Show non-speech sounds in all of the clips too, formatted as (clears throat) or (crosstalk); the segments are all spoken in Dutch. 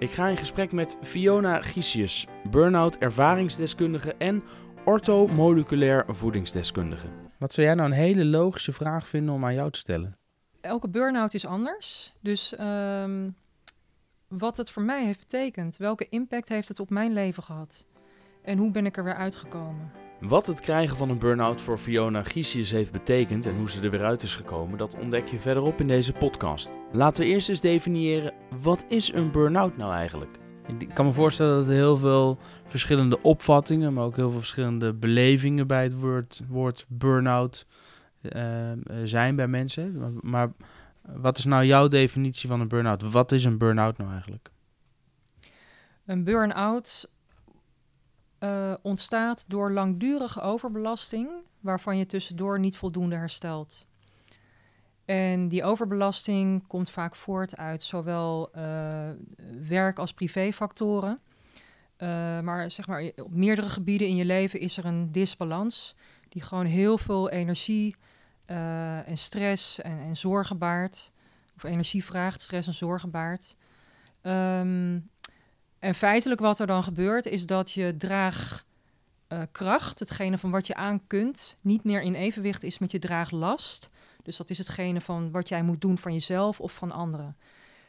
Ik ga in gesprek met Fiona Giesius, burn-out ervaringsdeskundige en orthomoleculair voedingsdeskundige. Wat zou jij nou een hele logische vraag vinden om aan jou te stellen? Elke burn-out is anders. Dus ehm, wat het voor mij heeft betekend, welke impact heeft het op mijn leven gehad? En hoe ben ik er weer uitgekomen? Wat het krijgen van een burn-out voor Fiona Giesius heeft betekend en hoe ze er weer uit is gekomen, dat ontdek je verderop in deze podcast. Laten we eerst eens definiëren, wat is een burn-out nou eigenlijk? Ik kan me voorstellen dat er heel veel verschillende opvattingen, maar ook heel veel verschillende belevingen bij het woord, woord burn-out uh, zijn bij mensen. Maar, wat is nou jouw definitie van een burn-out? Wat is een burn-out nou eigenlijk? Een burn-out uh, ontstaat door langdurige overbelasting, waarvan je tussendoor niet voldoende herstelt. En die overbelasting komt vaak voort uit zowel uh, werk- als privéfactoren. Uh, maar zeg maar, op meerdere gebieden in je leven is er een disbalans die gewoon heel veel energie uh, en stress en, en, zorgen baart. Of energie vraagt, stress en zorgen baart. Um, en feitelijk wat er dan gebeurt, is dat je draagkracht, hetgene van wat je aan kunt, niet meer in evenwicht is met je draaglast. Dus dat is hetgene van wat jij moet doen van jezelf of van anderen.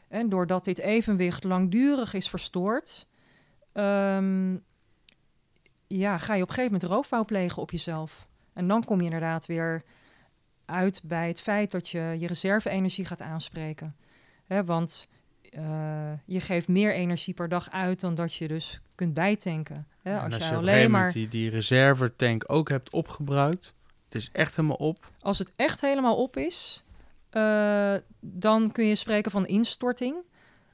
En doordat dit evenwicht langdurig is verstoord, um, ja, ga je op een gegeven moment roofbouw plegen op jezelf. En dan kom je inderdaad weer uit bij het feit dat je je reserve-energie gaat aanspreken. He, want uh, je geeft meer energie per dag uit dan dat je dus kunt bijtanken. Hè? als, als, je, alleen maar die, die reservetank ook hebt opgebruikt, het is echt helemaal op. Als het echt helemaal op is, uh, dan kun je spreken van instorting.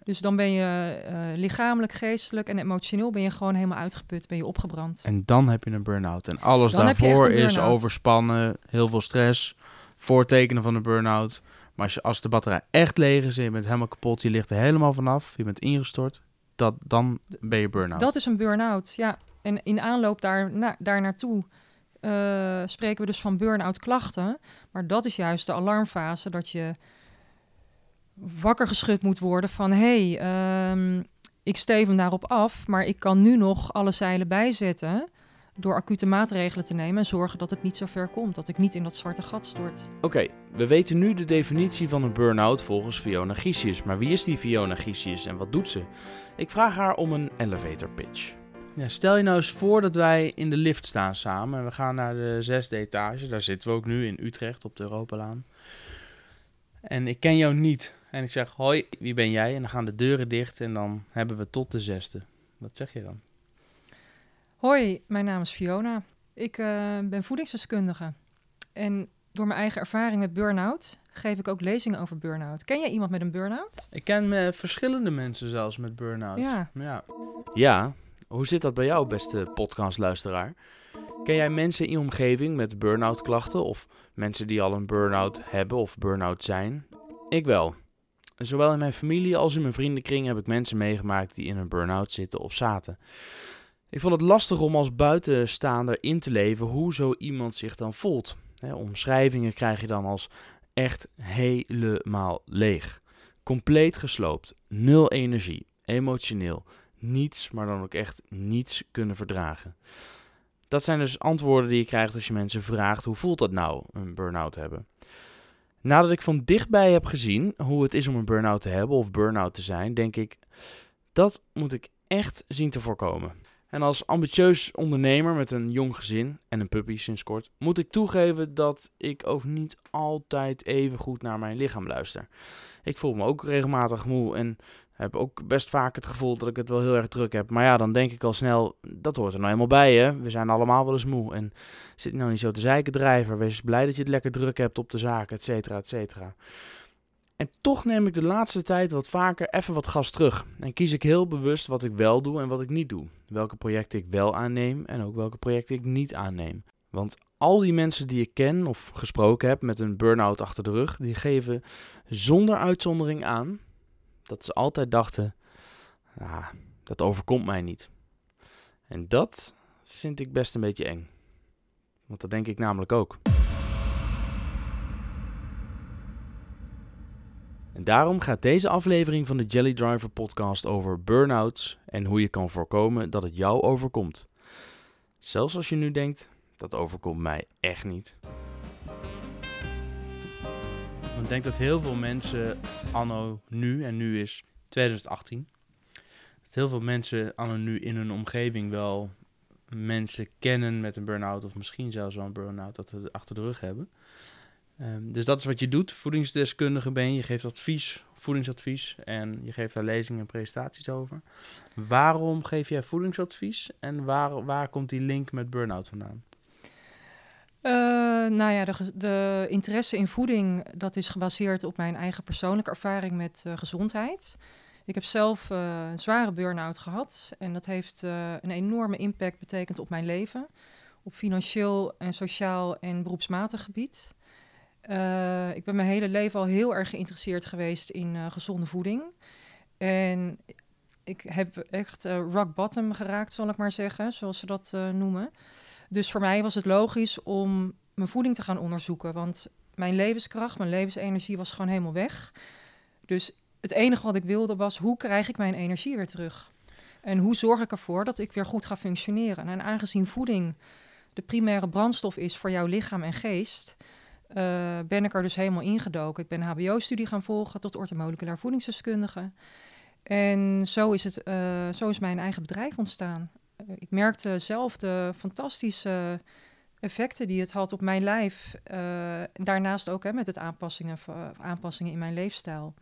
Dus dan ben je uh, lichamelijk, geestelijk en emotioneel ben je gewoon helemaal uitgeput, ben je opgebrand. En dan heb je een burn-out. En alles dan daarvoor is overspannen, heel veel stress, voortekenen van een burn-out. Maar als, je, als de batterij echt leeg is en je bent helemaal kapot, je ligt er helemaal vanaf, je bent ingestort, dat, dan ben je burn-out. Dat is een burn-out, ja. En in aanloop daar, na, daar naartoe uh, spreken we dus van burn-out klachten. Maar dat is juist de alarmfase dat je wakker geschud moet worden van... hé, hey, um, ik steven daarop af, maar ik kan nu nog alle zeilen bijzetten door acute maatregelen te nemen en zorgen dat het niet zo ver komt, dat ik niet in dat zwarte gat stort. Oké, we weten nu de definitie van een burn-out volgens Fiona Giesius. Maar wie is die Fiona Giesius en wat doet ze? Ik vraag haar om een elevator pitch. Ja, stel je nou eens voor dat wij in de lift staan samen en we gaan naar de zesde etage. Daar zitten we ook nu in Utrecht op de Europalaan. En ik ken jou niet. En ik zeg, hoi, wie ben jij? En dan gaan de deuren dicht en dan hebben we tot de zesde. Wat zeg je dan? Hoi, mijn naam is Fiona. Ik uh, ben voedingsdeskundige. En door mijn eigen ervaring met burn-out geef ik ook lezingen over burn-out. Ken jij iemand met een burn-out? Ik ken uh, verschillende mensen zelfs met burn-out. Ja. ja. Ja, hoe zit dat bij jou, beste podcastluisteraar? Ken jij mensen in je omgeving met burn-out klachten of mensen die al een burn-out hebben of burn-out zijn? Ik wel. Zowel in mijn familie als in mijn vriendenkring heb ik mensen meegemaakt die in een burn-out zitten of zaten. Ik vond het lastig om als buitenstaander in te leven hoe zo iemand zich dan voelt. omschrijvingen krijg je dan als echt helemaal leeg. Compleet gesloopt, nul energie, emotioneel, niets, maar dan ook echt niets kunnen verdragen. Dat zijn dus antwoorden die je krijgt als je mensen vraagt hoe voelt dat nou, een burn-out hebben. Nadat ik van dichtbij heb gezien hoe het is om een burn-out te hebben of burn-out te zijn, denk ik, dat moet ik echt zien te voorkomen. En als ambitieus ondernemer met een jong gezin en een puppy sinds kort, moet ik toegeven dat ik ook niet altijd even goed naar mijn lichaam luister. Ik voel me ook regelmatig moe en heb ook best vaak het gevoel dat ik het wel heel erg druk heb. Maar ja, dan denk ik al snel, dat hoort er nou eenmaal bij hè. We zijn allemaal wel eens moe. En zit nou niet zo te zeiken drijver. Wees blij dat je het lekker druk hebt op de zaken, et cetera, et cetera. En toch neem ik de laatste tijd wat vaker even wat gas terug. En kies ik heel bewust wat ik wel doe en wat ik niet doe. Welke projecten ik wel aanneem en ook welke projecten ik niet aanneem. Want al die mensen die ik ken of gesproken heb met een burn-out achter de rug, die geven zonder uitzondering aan dat ze altijd dachten: dat overkomt mij niet. En dat vind ik best een beetje eng. Want dat denk ik namelijk ook. En daarom gaat deze aflevering van de Jelly Driver podcast over burn-outs en hoe je kan voorkomen dat het jou overkomt. Zelfs als je nu denkt, dat overkomt mij echt niet. Ik denk dat heel veel mensen anno nu, en nu is 2018, dat heel veel mensen anno nu in hun omgeving wel mensen kennen met een burn-out of misschien zelfs wel een burn-out dat we achter de rug hebben. Um, dus dat is wat je doet. Voedingsdeskundige ben je. Je geeft advies, voedingsadvies. En je geeft daar lezingen en presentaties over. Waarom geef jij voedingsadvies? En waar, waar komt die link met burn-out vandaan? Uh, nou ja, de, de, interesse in voeding, dat is gebaseerd op mijn eigen persoonlijke ervaring met uh, gezondheid. Ik heb zelf uh, een zware burn-out gehad en dat heeft een enorme impact betekend op mijn leven. Op financieel en sociaal en beroepsmatig gebied. Ik ben mijn hele leven al heel erg geïnteresseerd geweest in gezonde voeding. En ik heb echt rock bottom geraakt, zal ik maar zeggen, zoals ze dat noemen. Dus voor mij was het logisch om mijn voeding te gaan onderzoeken. Want mijn levenskracht, mijn levensenergie was gewoon helemaal weg. Dus het enige wat ik wilde was, hoe krijg ik mijn energie weer terug? En hoe zorg ik ervoor dat ik weer goed ga functioneren? En aangezien voeding de primaire brandstof is voor jouw lichaam en geest uh, ben ik er dus helemaal ingedoken. Ik ben HBO-studie gaan volgen tot orthomoleculair voedingsdeskundige. En zo is, het, uh, zo is mijn eigen bedrijf ontstaan. Uh, ik merkte zelf de fantastische effecten die het had op mijn lijf. daarnaast ook hè, met het aanpassingen, aanpassingen in mijn leefstijl.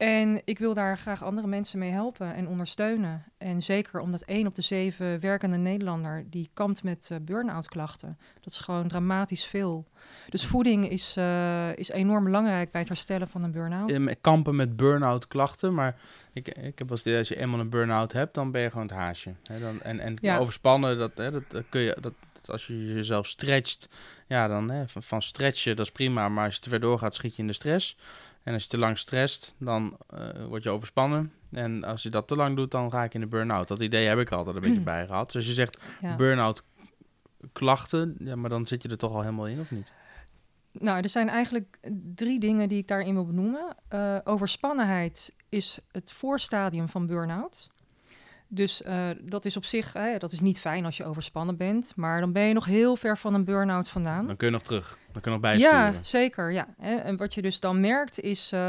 En ik wil daar graag andere mensen mee helpen en ondersteunen. En zeker omdat één op de zeven werkende Nederlander die kampt met uh, burn-out klachten. Dat is gewoon dramatisch veel. Dus voeding is, uh, is enorm belangrijk bij het herstellen van een burn-out. kampen met burn-out klachten, maar ik, ik heb als, als je eenmaal een burn-out hebt, dan ben je gewoon het haasje. Hè? Dan, en en ja. overspannen, dat, hè, dat, dat kun je, dat, als je jezelf stretcht, ja, dan hè, van, van stretchen, dat is prima. Maar als je te ver doorgaat, schiet je in de stress. En als je te lang stresst, dan uh, word je overspannen. En als je dat te lang doet, dan ga ik in de burn-out. Dat idee heb ik altijd een beetje (clears throat) bij gehad. Dus als je zegt burn-out klachten, ja, maar dan zit je er toch al helemaal in, of niet? Nou, er zijn eigenlijk drie dingen die ik daarin wil benoemen. Uh, overspannenheid is het voorstadium van burn-out. Dus uh, dat is op zich, hè, dat is niet fijn als je overspannen bent, maar dan ben je nog heel ver van een burn-out vandaan. Dan kun je nog terug, dan kun je nog bijsturen. Ja, zeker. Ja. En wat je dus dan merkt is uh,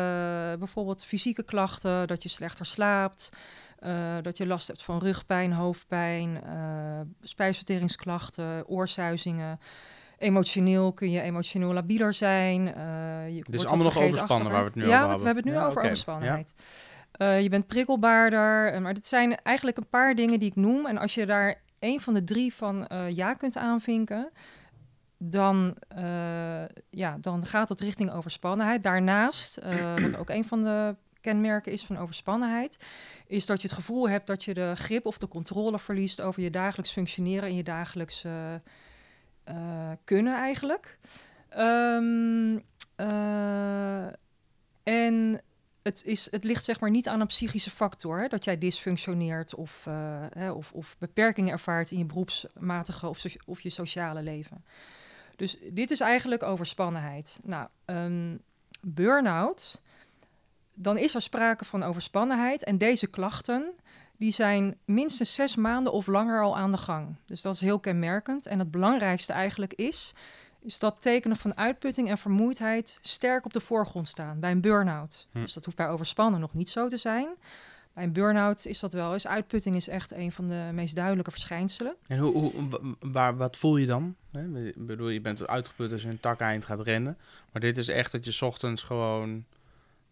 bijvoorbeeld fysieke klachten, dat je slechter slaapt, uh, dat je last hebt van rugpijn, hoofdpijn, spijsverteringsklachten, oorsuizingen. Emotioneel kun je emotioneel labieler zijn. je Dit is allemaal nog overspannen waar we het nu ja, over hebben. Ja, we hebben het nu over okay. overspannenheid. Ja. Uh, je bent prikkelbaarder. Uh, maar dit zijn eigenlijk een paar dingen die ik noem. En als je daar een van de drie van uh, ja kunt aanvinken, dan, ja, dan gaat het richting overspannenheid. Daarnaast, (clears throat) wat ook een van de kenmerken is van overspannenheid, is dat je het gevoel hebt dat je de grip of de controle verliest over je dagelijks functioneren en je dagelijks kunnen eigenlijk. Um, en het, is, het ligt zeg maar niet aan een psychische factor, hè, dat jij dysfunctioneert of, uh, hè, of, of, beperkingen ervaart in je beroepsmatige of, of, je sociale leven. Dus dit is eigenlijk overspannenheid. Nou, um, burn-out, dan is er sprake van overspannenheid en deze klachten, die zijn minstens zes maanden of langer al aan de gang. Dus dat is heel kenmerkend. En het belangrijkste eigenlijk is is dat tekenen van uitputting en vermoeidheid sterk op de voorgrond staan bij een burn-out. Hm. Dus dat hoeft bij overspannen nog niet zo te zijn. Bij een burn-out is dat wel eens. Uitputting is echt een van de meest duidelijke verschijnselen. En hoe, hoe, waar, wat voel je dan? Ik bedoel, je bent uitgeput als je een tak eind gaat rennen. Maar dit is echt dat je ochtends gewoon...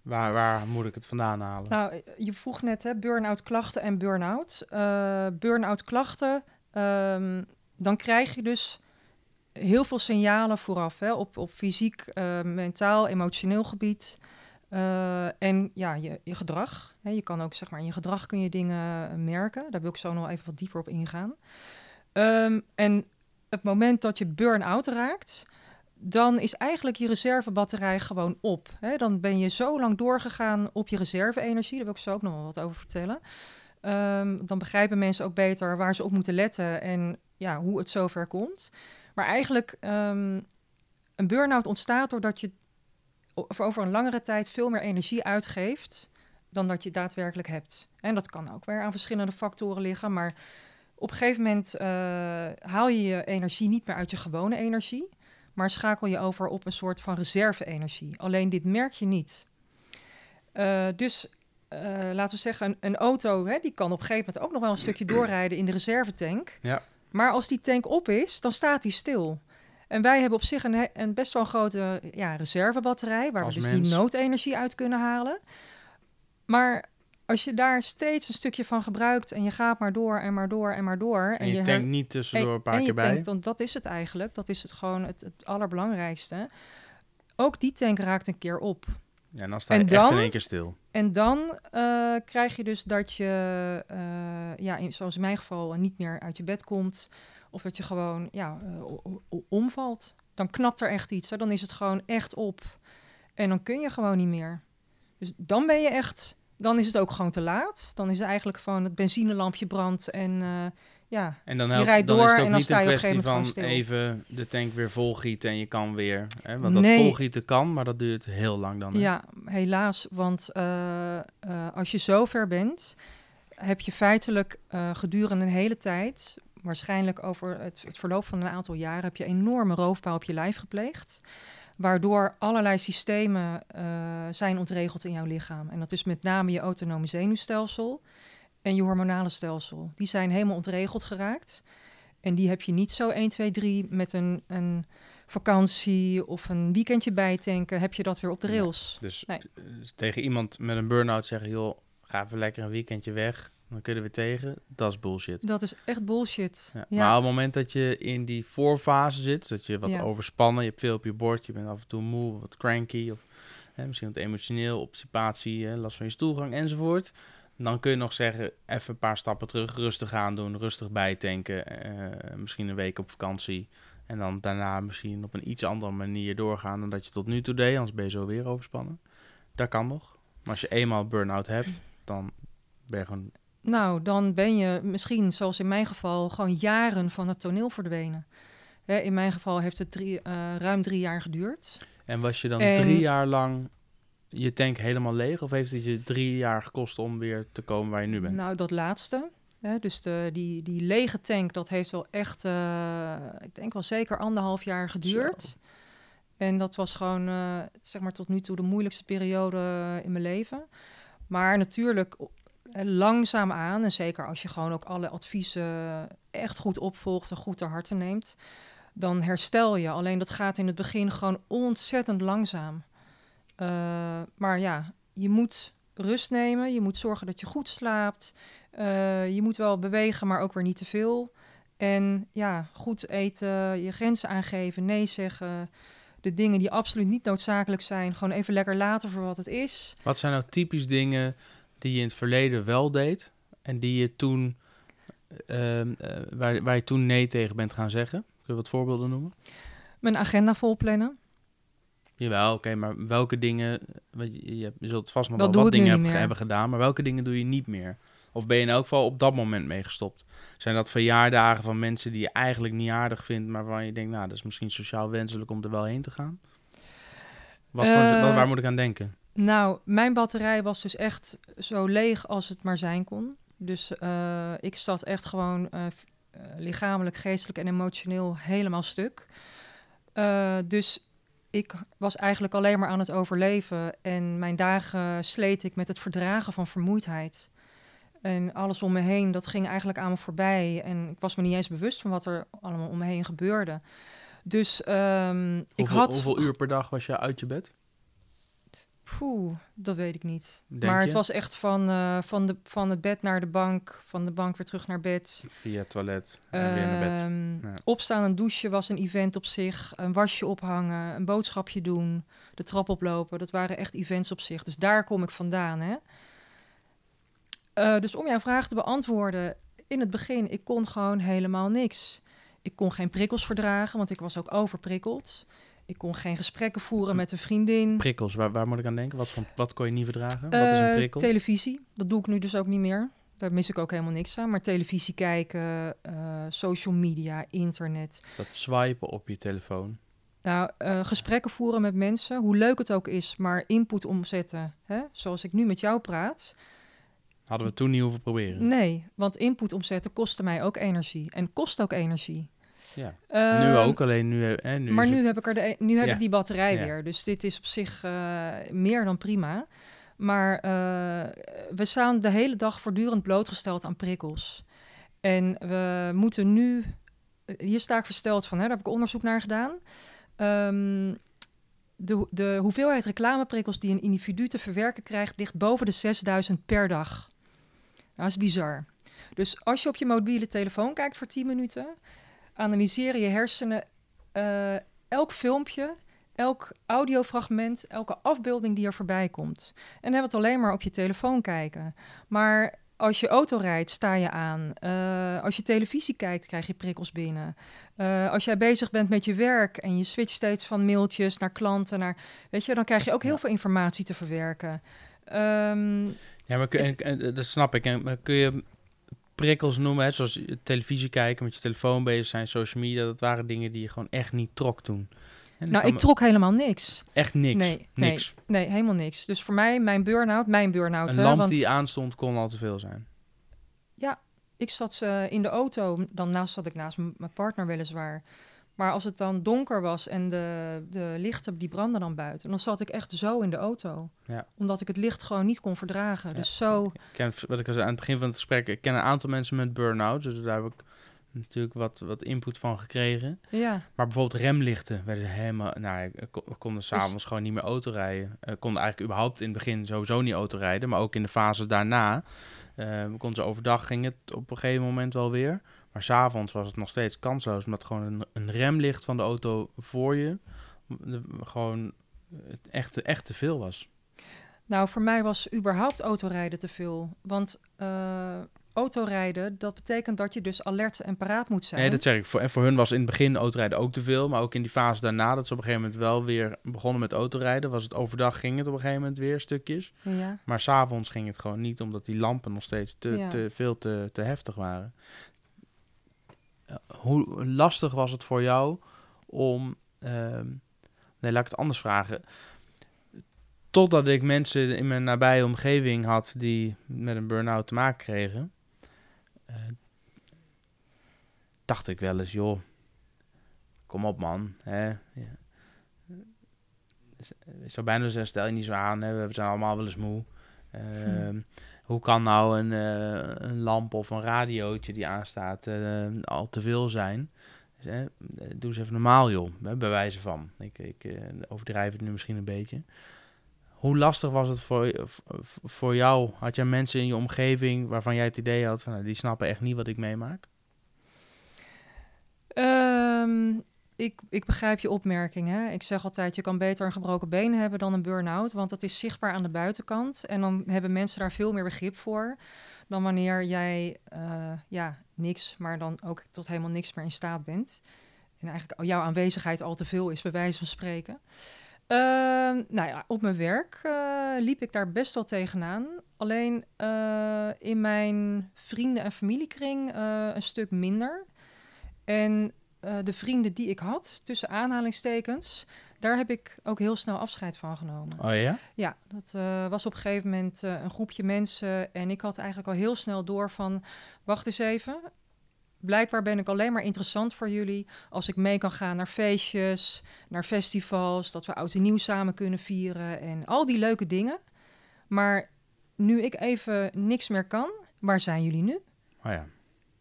Waar, waar moet ik het vandaan halen? Nou, je vroeg net hè, burn-out klachten en burn-out. Uh, burn-out klachten, um, dan krijg je dus heel veel signalen vooraf hè, op, op fysiek, uh, mentaal, emotioneel gebied. Uh, en ja, je, je gedrag. Hè, je kan ook zeg maar in je gedrag kun je dingen merken. Daar wil ik zo nog even wat dieper op ingaan. Um, en het moment dat je burn-out raakt, dan is eigenlijk je reservebatterij gewoon op. Hè? Dan ben je zo lang doorgegaan op je reserve-energie. Daar wil ik zo ook nog wel wat over vertellen. Um, dan begrijpen mensen ook beter waar ze op moeten letten en ja, hoe het zover komt. Maar eigenlijk, um, een burn-out ontstaat doordat je over een langere tijd veel meer energie uitgeeft dan dat je daadwerkelijk hebt. En dat kan ook weer aan verschillende factoren liggen, maar op een gegeven moment uh, haal je je energie niet meer uit je gewone energie, maar schakel je over op een soort van reserve-energie. Alleen dit merk je niet. Uh, dus uh, laten we zeggen, een, een auto hè, die kan op een gegeven moment ook nog wel een stukje doorrijden in de reservetank. Ja. Maar als die tank op is, dan staat die stil. En wij hebben op zich een, een best wel grote ja, reservebatterij, waar Als we dus mens. die noodenergie uit kunnen halen. Maar als je daar steeds een stukje van gebruikt en je gaat maar door en maar door en maar door. En je her- tankt niet tussendoor een paar en keer je bij. tankt, want dat is het eigenlijk. Dat is het gewoon het, het allerbelangrijkste. Ook die tank raakt een keer op. Ja, en dan sta je En echt in één keer stil. En dan eh, krijg je dus dat je, eh, ja, in, zoals in mijn geval, niet meer uit je bed komt. Of dat je gewoon ja, eh, omvalt. Dan knapt er echt iets. Dan is het gewoon echt op. En dan kun je gewoon niet meer. Dus dan ben je echt, dan is het ook gewoon te laat. Dan is het eigenlijk van het benzinelampje brandt en eh, ja, En dan, Je helpt, rijdt dan door is het ook niet een je kwestie van even de tank weer volgieten en je kan weer. Hè? Want dat Nee. volgieten kan, maar dat duurt heel lang dan. hè? Ja, helaas. Want eh, eh, als je zo ver bent, heb je feitelijk eh, gedurende een hele tijd, waarschijnlijk over het, het verloop van een aantal jaren, heb je enorme roofbouw op je lijf gepleegd. Waardoor allerlei systemen zijn ontregeld in jouw lichaam. En dat is met name je autonome zenuwstelsel en je hormonale stelsel. Die zijn helemaal ontregeld geraakt. En die heb je niet zo 1, 2, 3 met een, een vakantie of een weekendje bijtanken, heb je dat weer op de rails. Dus Nee. eh, tegen iemand met een burn-out zeggen, joh, ga even lekker een weekendje weg. Dan kun je er weer tegen. Dat is bullshit. Dat is echt bullshit. Ja. Ja. Maar op het moment dat je in die voorfase zit, dat je wat overspannen, je hebt veel op je bord, je bent af en toe moe, wat cranky, of hè, misschien wat emotioneel, obstipatie, hè, last van je stoelgang enzovoort. Dan kun je nog zeggen, even een paar stappen terug, rustig aan doen, rustig bijtanken, eh, misschien een week op vakantie. En dan daarna misschien op een iets andere manier doorgaan dan dat je tot nu toe deed, anders ben je zo weer overspannen. Dat kan nog. Maar als je eenmaal burn-out hebt, dan ben je gewoon... Nou, dan ben je misschien, zoals in mijn geval, gewoon jaren van het toneel verdwenen. Hè, in mijn geval heeft het drie, eh, ruim drie jaar geduurd. En was je dan En- drie jaar lang je tank helemaal leeg? Of heeft het je drie jaar gekost om weer te komen waar je nu bent? Nou, dat laatste. Hè, dus de, die, die lege tank, dat heeft wel echt, eh, ik denk wel zeker anderhalf jaar geduurd. En dat was gewoon, eh, zeg maar, tot nu toe de moeilijkste periode eh, in mijn leven. Maar natuurlijk, langzaam aan, en zeker als je gewoon ook alle adviezen echt goed opvolgt en goed ter harte neemt, dan herstel je. Alleen dat gaat in het begin gewoon ontzettend langzaam. Eh, maar ja, je moet rust nemen. Je moet zorgen dat je goed slaapt. Eh, je moet wel bewegen, maar ook weer niet te veel. En ja, goed eten, je grenzen aangeven, nee zeggen. De dingen die absoluut niet noodzakelijk zijn, gewoon even lekker laten voor wat het is. Wat zijn nou typisch dingen die je in het verleden wel deed en die je toen, ehm, eh, waar, waar je toen nee tegen bent gaan zeggen? Kun je wat voorbeelden noemen? Mijn agenda volplannen. Jawel, oké, maar welke dingen, je, je zult vast nog Dat wel wat dingen hebben, gedaan, maar welke dingen doe je niet meer? Of ben je in elk geval op dat moment mee gestopt? Zijn dat verjaardagen van mensen die je eigenlijk niet aardig vindt, maar waarvan je denkt, nou, dat is misschien sociaal wenselijk om er wel heen te gaan? Wat voor, wat- waar moet ik aan denken? Nou, mijn batterij was dus echt zo leeg als het maar zijn kon. Dus eh, ik zat echt gewoon eh, lichamelijk, geestelijk en emotioneel helemaal stuk. Dus ik was eigenlijk alleen maar aan het overleven. En mijn dagen sleet ik met het verdragen van vermoeidheid. En alles om me heen, dat ging eigenlijk aan me voorbij. En ik was me niet eens bewust van wat er allemaal om me heen gebeurde. Dus ehm, ik had... hoeveel uur per dag was je uit je bed? Poeh, dat weet ik niet. Denk maar je? het was echt van, eh, van, de, van het bed naar de bank, van de bank weer terug naar bed. Via het toilet en weer naar bed. Ehm, Ja. Opstaan en douchen was een event op zich. Een wasje ophangen, een boodschapje doen, de trap oplopen. Dat waren echt events op zich. Dus daar kom ik vandaan. Hè? Eh, dus om jouw vraag te beantwoorden, in het begin, ik kon gewoon helemaal niks. Ik kon geen prikkels verdragen, want ik was ook overprikkeld. Ik kon geen gesprekken voeren met een vriendin. Prikkels, waar, waar moet ik aan denken? Wat, van, wat kon je niet verdragen? wat is een Eh, prikkel? Televisie, dat doe ik nu dus ook niet meer. Daar mis ik ook helemaal niks aan. Maar televisie kijken, eh, social media, internet. Dat swipen op je telefoon. Nou, uh, gesprekken voeren met mensen, hoe leuk het ook is, maar input omzetten, hè? zoals ik nu met jou praat. Hadden we toen niet hoeven proberen? Nee, want input omzetten kostte mij ook energie en kost ook energie. Ja. nu ehm, ook, alleen nu. Hè, nu maar nu heb ik er de, e-, nu heb ik die batterij weer, dus dit is op zich uh, meer dan prima. Maar uh, we staan de hele dag voortdurend blootgesteld aan prikkels. En we moeten nu, hier sta ik versteld van, hè, daar heb ik onderzoek naar gedaan. Um, de, de hoeveelheid reclameprikkels die een individu te verwerken krijgt, ligt boven de 6000 per dag. Dat is bizar. Dus als je op je mobiele telefoon kijkt voor 10 minuten, analyseren je hersenen uh, elk filmpje, elk audiofragment, elke afbeelding die er voorbij komt. En dan hebben we het alleen maar op je telefoon kijken. Maar als je auto rijdt, sta je aan. Uh, als je televisie kijkt, krijg je prikkels binnen. Uh, als jij bezig bent met je werk en je switcht steeds van mailtjes naar klanten, naar, weet je, dan krijg je ook heel veel informatie te verwerken. Um, ja, maar kun, en, dat snap ik. En kun je prikkels noemen, hè, zoals televisie kijken, met je telefoon bezig zijn, social media, dat waren dingen die je gewoon echt niet trok toen. nou, ik trok helemaal niks. Echt niks? Nee, niks. Nee, nee, helemaal niks. Dus voor mij, mijn burn-out, mijn burn-out. Een lamp want... die aanstond kon al te veel zijn. Ja, ik zat uh, in de auto, dan naast zat ik naast mijn partner weliswaar. Maar als het dan donker was en de, de lichten die brandden dan buiten, dan zat ik echt zo in de auto. Ja. Omdat ik het licht gewoon niet kon verdragen. Dus zo. Ik ken, wat ik al zei aan het begin van het gesprek, ik ken een aantal mensen met burn-out. Dus daar heb ik natuurlijk wat, wat input van gekregen. Ja. Maar bijvoorbeeld remlichten werden helemaal... Nou, ik konden s'avonds dus... gewoon niet meer auto rijden. Ik kon eigenlijk überhaupt in het begin sowieso niet auto rijden. Maar ook in de fase daarna. Uh, kon ze overdag ging het op een gegeven moment wel weer. Maar s'avonds was het nog steeds kansloos. Omdat gewoon een, een remlicht van de auto voor je... gewoon echt, echt te veel was. Nou, voor mij was überhaupt autorijden te veel. Want uh, autorijden, dat betekent dat je dus alert en paraat moet zijn. Nee, dat zeg ik. Voor, en voor hun was in het begin autorijden ook te veel. Maar ook in die fase daarna, dat ze op een gegeven moment wel weer begonnen met autorijden. Was het overdag, ging het op een gegeven moment weer stukjes. Ja. Maar s'avonds ging het gewoon niet, omdat die lampen nog steeds te, te veel te, te heftig waren. Hoe lastig was het voor jou om... Uh, nee, laat ik het anders vragen totdat ik mensen in mijn nabije omgeving had die met een burn-out te maken kregen, uh, dacht ik wel eens, joh, kom op man. Hè? Ja. Ik zou bijna zeggen, stel je niet zo aan, hè? we zijn allemaal wel eens moe. Uh, Hoe kan nou een, uh, een, lamp of een radiootje die aanstaat uh, al te veel zijn? Dus, doe eens even normaal joh, bij wijze van. Ik, ik overdrijf het nu misschien een beetje. Hoe lastig was het voor, voor jou? Had jij mensen in je omgeving waarvan jij het idee had van nou, die snappen echt niet wat ik meemaak? Um, ik, ik begrijp je opmerking. Hè? Ik zeg altijd, je kan beter een gebroken been hebben dan een burn-out, want dat is zichtbaar aan de buitenkant. En dan hebben mensen daar veel meer begrip voor dan wanneer jij uh, ja, niks, maar dan ook tot helemaal niks meer in staat bent. En eigenlijk jouw aanwezigheid al te veel is, bij wijze van spreken. Uh, nou ja, op mijn werk uh, liep ik daar best wel tegenaan. Alleen uh, in mijn vrienden- en familiekring een stuk minder. En de vrienden die ik had, tussen aanhalingstekens, daar heb ik ook heel snel afscheid van genomen. Oh ja? Ja, dat was op een gegeven moment een groepje mensen. En ik had eigenlijk al heel snel door van, wacht eens even, blijkbaar ben ik alleen maar interessant voor jullie als ik mee kan gaan naar feestjes, naar festivals, dat we oud en nieuw samen kunnen vieren en al die leuke dingen. Maar nu ik even niks meer kan, waar zijn jullie nu? Oh ja.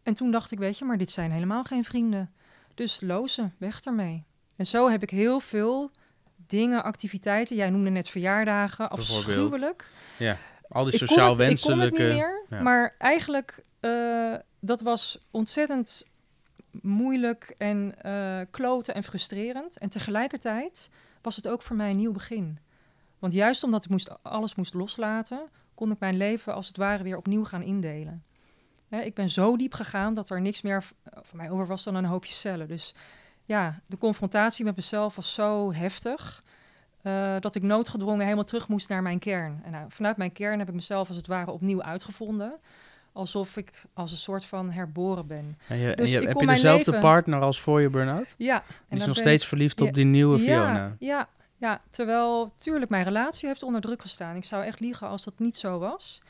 En toen dacht ik, weet je, maar dit zijn helemaal geen vrienden. Dus lozen, weg ermee. En zo heb ik heel veel dingen, activiteiten. Jij noemde net verjaardagen, afschuwelijk. Ja, al die sociaal wenselijke. Ik kon het niet meer, maar eigenlijk uh, dat was ontzettend moeilijk en uh, kloten en frustrerend. En tegelijkertijd was het ook voor mij een nieuw begin. Want juist omdat ik moest, alles moest loslaten, kon ik mijn leven als het ware weer opnieuw gaan indelen. Ik ben zo diep gegaan dat er niks meer voor mij over was dan een hoopje cellen. Dus ja, de confrontatie met mezelf was zo heftig. Uh, dat ik noodgedwongen helemaal terug moest naar mijn kern. En nou, vanuit mijn kern heb ik mezelf als het ware opnieuw uitgevonden. alsof ik als een soort van herboren ben. En je, en Dus je, heb je dezelfde leven- partner als voor je burn-out? Ja. Die en is nog steeds ik- verliefd Ja, op die nieuwe ja, Fiona. Ja, ja, terwijl tuurlijk mijn relatie heeft onder druk gestaan. Ik zou echt liegen als dat niet zo was.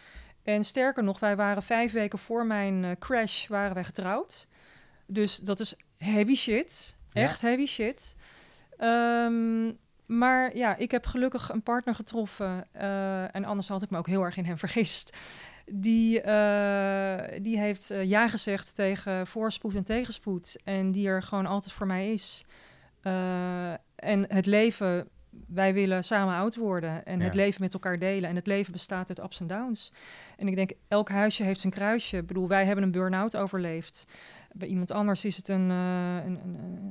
En sterker nog, wij waren vijf weken voor mijn eh, crash waren wij getrouwd. Dus dat is heavy shit. Ja. Echt heavy shit. Ehm, maar ja, ik heb gelukkig een partner getroffen. eh, en anders had ik me ook heel erg in hem (laughs) vergist. Die, eh, die heeft ja gezegd tegen voorspoed en tegenspoed. En die er gewoon altijd voor mij is. En het leven, wij willen samen oud worden. En het leven met elkaar delen. En het leven bestaat uit ups en downs. En ik denk, elk huisje heeft zijn kruisje. Ik bedoel, wij hebben een burn-out overleefd. Bij iemand anders is het een, eh, een,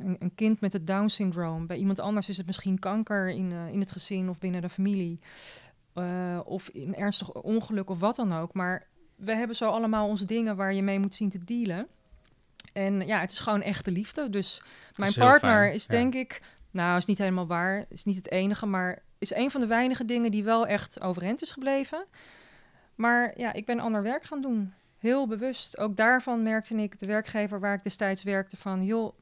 een, een, kind met het Down-syndroom. Bij iemand anders is het misschien kanker in, eh, in het gezin of binnen de familie. Eh, of een ernstig ongeluk of wat dan ook. Maar we hebben zo allemaal onze dingen waar je mee moet zien te dealen. En ja, het is gewoon echte liefde. Dus mijn partner fijn, is ja. denk ik... Nou, is niet helemaal waar. Is niet het enige, maar is een van de weinige dingen die wel echt overeind is gebleven. Maar ja, ik ben ander werk gaan doen. Heel bewust. Ook daarvan merkte ik, de werkgever waar ik destijds werkte, van joh,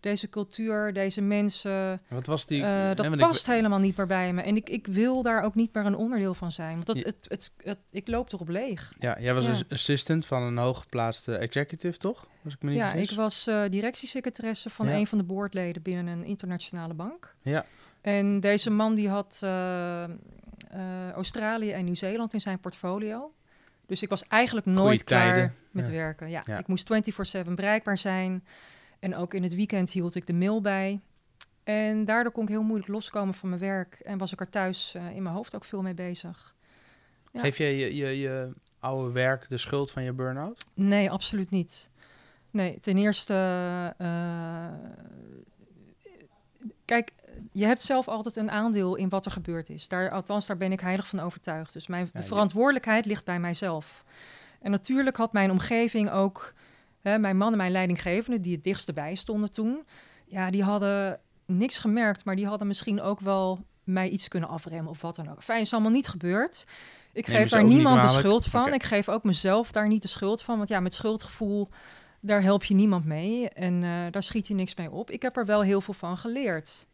deze cultuur, deze mensen, Wat was die... eh, dat ik- past helemaal niet meer bij me. En ik, ik wil daar ook niet meer een onderdeel van zijn. Want dat, het, het, het, ik loop erop leeg. Ja, jij was Ja. een assistant van een hooggeplaatste executive, toch? Als ik me niet Ja, vergis. ik was eh, directiesecretaresse van Ja. een van de boordleden binnen een internationale bank. Ja. En deze man die had eh, Australië en Nieuw-Zeeland in zijn portfolio. Dus ik was eigenlijk nooit klaar tijden, met werken. Ja, Ja. ik moest 24/7 bereikbaar zijn. En ook in het weekend hield ik de mail bij. En daardoor kon ik heel moeilijk loskomen van mijn werk. En was ik er thuis eh, in mijn hoofd ook veel mee bezig. Ja. Geef jij je, je, je oude werk de schuld van je burn-out? Nee, absoluut niet. Nee, ten eerste. eh, kijk, je hebt zelf altijd een aandeel in wat er gebeurd is. Daar, althans, daar ben ik heilig van overtuigd. Dus mijn, de verantwoordelijkheid ligt bij mijzelf. En natuurlijk had mijn omgeving ook. Hè, mijn man en mijn leidinggevende, die het dichtst bij stonden toen. Ja, die hadden niks gemerkt, maar die hadden misschien ook wel mij iets kunnen afremmen of wat dan ook. Fijn, is allemaal niet gebeurd. Ik Neem geef daar niemand de schuld van. Ik geef ook mezelf daar niet de schuld van. Want ja, met schuldgevoel, daar help je niemand mee. En eh, daar schiet je niks mee op. Ik heb er wel heel veel van geleerd.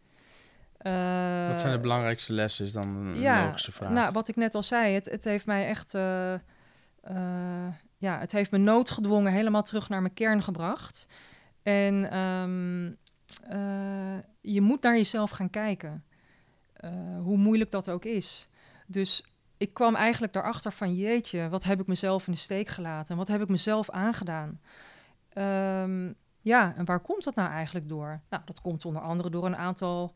Eh, Wat zijn de belangrijkste lessen, is dan een ja, logische vraag. Nou, wat ik net al zei, het, het heeft mij echt... eh, ja, het heeft me noodgedwongen helemaal terug naar mijn kern gebracht. En ehm, eh, je moet naar jezelf gaan kijken. Eh, hoe moeilijk dat ook is. Dus ik kwam eigenlijk daarachter van... jeetje, wat heb ik mezelf in de steek gelaten? Wat heb ik mezelf aangedaan? Ehm, ja, en waar komt dat nou eigenlijk door? Nou, dat komt onder andere door een aantal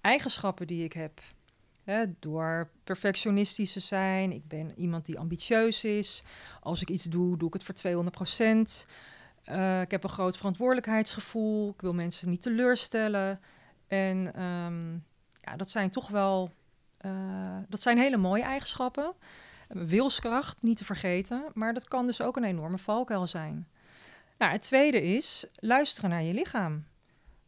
eigenschappen die ik heb. Door perfectionistisch te zijn. Ik ben iemand die ambitieus is. Als ik iets doe, doe ik het voor 200 procent. Eh, ik heb een groot verantwoordelijkheidsgevoel. Ik wil mensen niet teleurstellen. En ehm, ja, dat zijn toch wel... eh, dat zijn hele mooie eigenschappen. Wilskracht, niet te vergeten. Maar dat kan dus ook een enorme valkuil zijn. Nou, het tweede is luisteren naar je lichaam.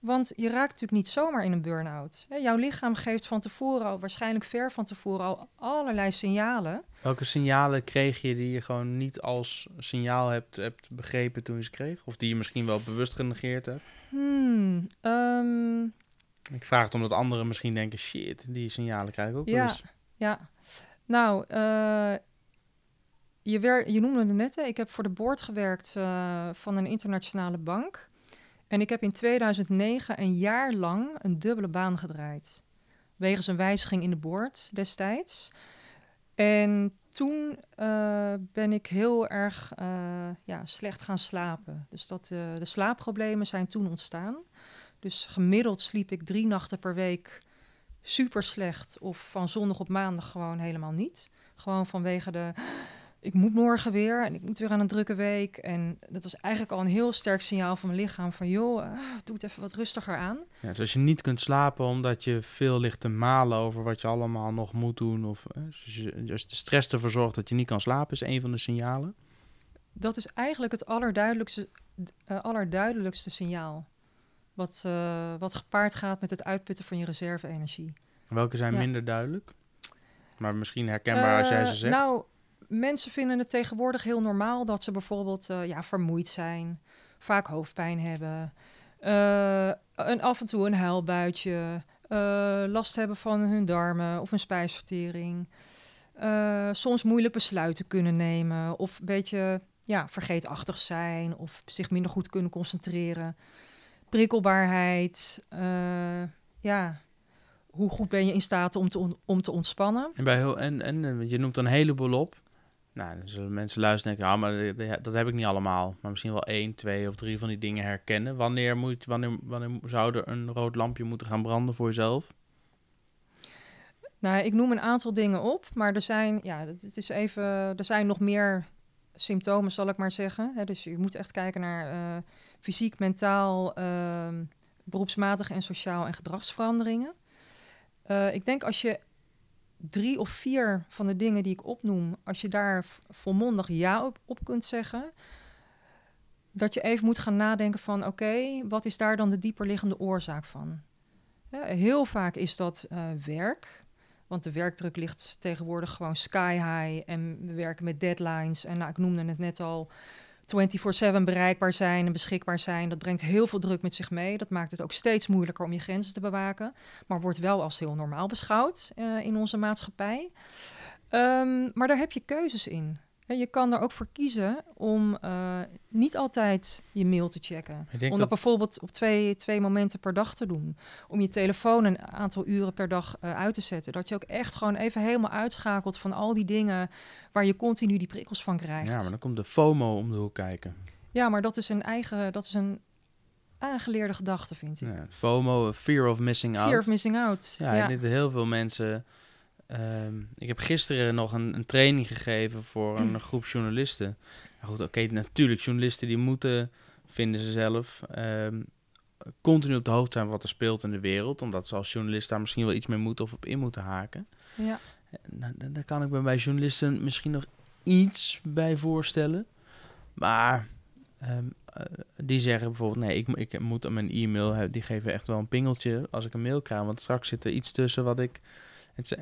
Want je raakt natuurlijk niet zomaar in een burn-out. Jouw lichaam geeft van tevoren al, waarschijnlijk ver van tevoren al allerlei signalen. Welke signalen kreeg je die je gewoon niet als signaal hebt, hebt begrepen toen je ze kreeg? Of die je misschien wel bewust genegeerd hebt? Hmm, ehm, Ik vraag het omdat anderen misschien denken, shit, die signalen krijg ik ook Ja. eens. ja. Nou, eh, je, wer- je noemde het net, hè, ik heb voor de board gewerkt eh, van een internationale bank. En ik heb in 2009 een jaar lang een dubbele baan gedraaid. Wegens een wijziging in de board destijds. En toen eh, ben ik heel erg eh, ja, slecht gaan slapen. Dus dat, eh, de slaapproblemen zijn toen ontstaan. Dus gemiddeld sliep ik drie nachten per week super slecht. Of van zondag op maandag gewoon helemaal niet. Gewoon vanwege de. Ik moet morgen weer en ik moet weer aan een drukke week. En dat was eigenlijk al een heel sterk signaal van mijn lichaam: van joh, ah, doe het even wat rustiger aan. Ja, dus als je niet kunt slapen omdat je veel ligt te malen over wat je allemaal nog moet doen. Of eh, dus je, als de stress ervoor zorgt dat je niet kan slapen, is een van de signalen. Dat is eigenlijk het allerduidelijkste, eh, allerduidelijkste signaal. Wat, eh, wat gepaard gaat met het uitputten van je reserve-energie. Welke zijn Ja. minder duidelijk? Maar misschien herkenbaar als jij ze zegt. Nou, mensen vinden het tegenwoordig heel normaal dat ze bijvoorbeeld eh, ja, vermoeid zijn, vaak hoofdpijn hebben, uh, een, af en toe een huilbuitje, uh, last hebben van hun darmen of hun spijsvertering, soms moeilijk besluiten kunnen nemen of een beetje ja, vergeetachtig zijn of zich minder goed kunnen concentreren, prikkelbaarheid, ja, hoe goed ben je in staat om te, om te ontspannen. En, bij heel, en, en je noemt een heleboel op. Nou, dan zullen mensen luisteren en denken, ah, maar dat heb ik niet allemaal. Maar misschien wel één, twee of drie van die dingen herkennen. Wanneer, moet, wanneer, wanneer zou er een rood lampje moeten gaan branden voor jezelf? Nou, ik noem een aantal dingen op, maar er zijn, ja, het is even, er zijn nog meer symptomen, zal ik maar zeggen. dus je moet echt kijken naar uh, fysiek, mentaal, uh, beroepsmatig en sociaal en gedragsveranderingen. Uh, ik denk als je drie of vier van de dingen die ik opnoem, als je daar volmondig ja op, kunt zeggen, dat je even moet gaan nadenken van oké, wat is daar dan de dieperliggende oorzaak van? Heel vaak is dat uh, werk, want de werkdruk ligt tegenwoordig gewoon sky high en we werken met deadlines. En nou, ik noemde het net al, 24/7 bereikbaar zijn en beschikbaar zijn, dat brengt heel veel druk met zich mee. Dat maakt het ook steeds moeilijker om je grenzen te bewaken, maar wordt wel als heel normaal beschouwd uh, in onze maatschappij. Um, maar daar heb je keuzes in je kan er ook voor kiezen om uh, niet altijd je mail te checken. Om dat, dat, bijvoorbeeld op twee, twee momenten per dag te doen. Om je telefoon een aantal uren per dag uh, uit te zetten. Dat je ook echt gewoon even helemaal uitschakelt van al die dingen waar je continu die prikkels van krijgt. Ja, maar dan komt de FOMO om de hoek kijken. Ja, maar dat is een eigen, dat is een aangeleerde gedachte, vind ik. Ja, FOMO, fear of missing out. Fear of missing out. Ja, ja. Heel veel mensen Ehm, ik heb gisteren nog een, een, training gegeven voor een groep journalisten. Nou goed, oké, natuurlijk, journalisten die moeten, vinden ze zelf, um, continu op de hoogte zijn wat er speelt in de wereld. Omdat ze als journalist daar misschien wel iets mee moeten of op in moeten haken. Ja. Nou, daar kan ik me bij journalisten misschien nog iets bij voorstellen. Maar ehm, eh, die zeggen bijvoorbeeld, nee, ik, ik moet mijn e-mail, die geven echt wel een pingeltje als ik een mail krijg. Want straks zit er iets tussen wat ik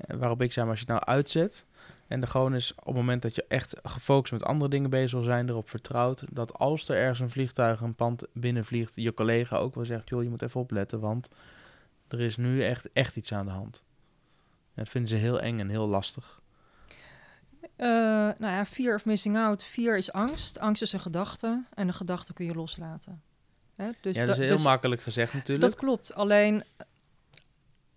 waarop ik zei, maar als je het nou uitzet en er gewoon is op het moment dat je echt gefocust met andere dingen bezig wil zijn, erop vertrouwt dat als er ergens een vliegtuig een pand binnenvliegt, je collega ook wel zegt, joh, je moet even opletten, want er is nu echt, echt iets aan de hand. Dat vinden ze heel eng en heel lastig. Uh, nou ja, fear of missing out. Fear is angst. Angst is een gedachte. En een gedachte kun je loslaten. Hè? Dus ja, dat is heel dus makkelijk gezegd natuurlijk. Dat klopt. Alleen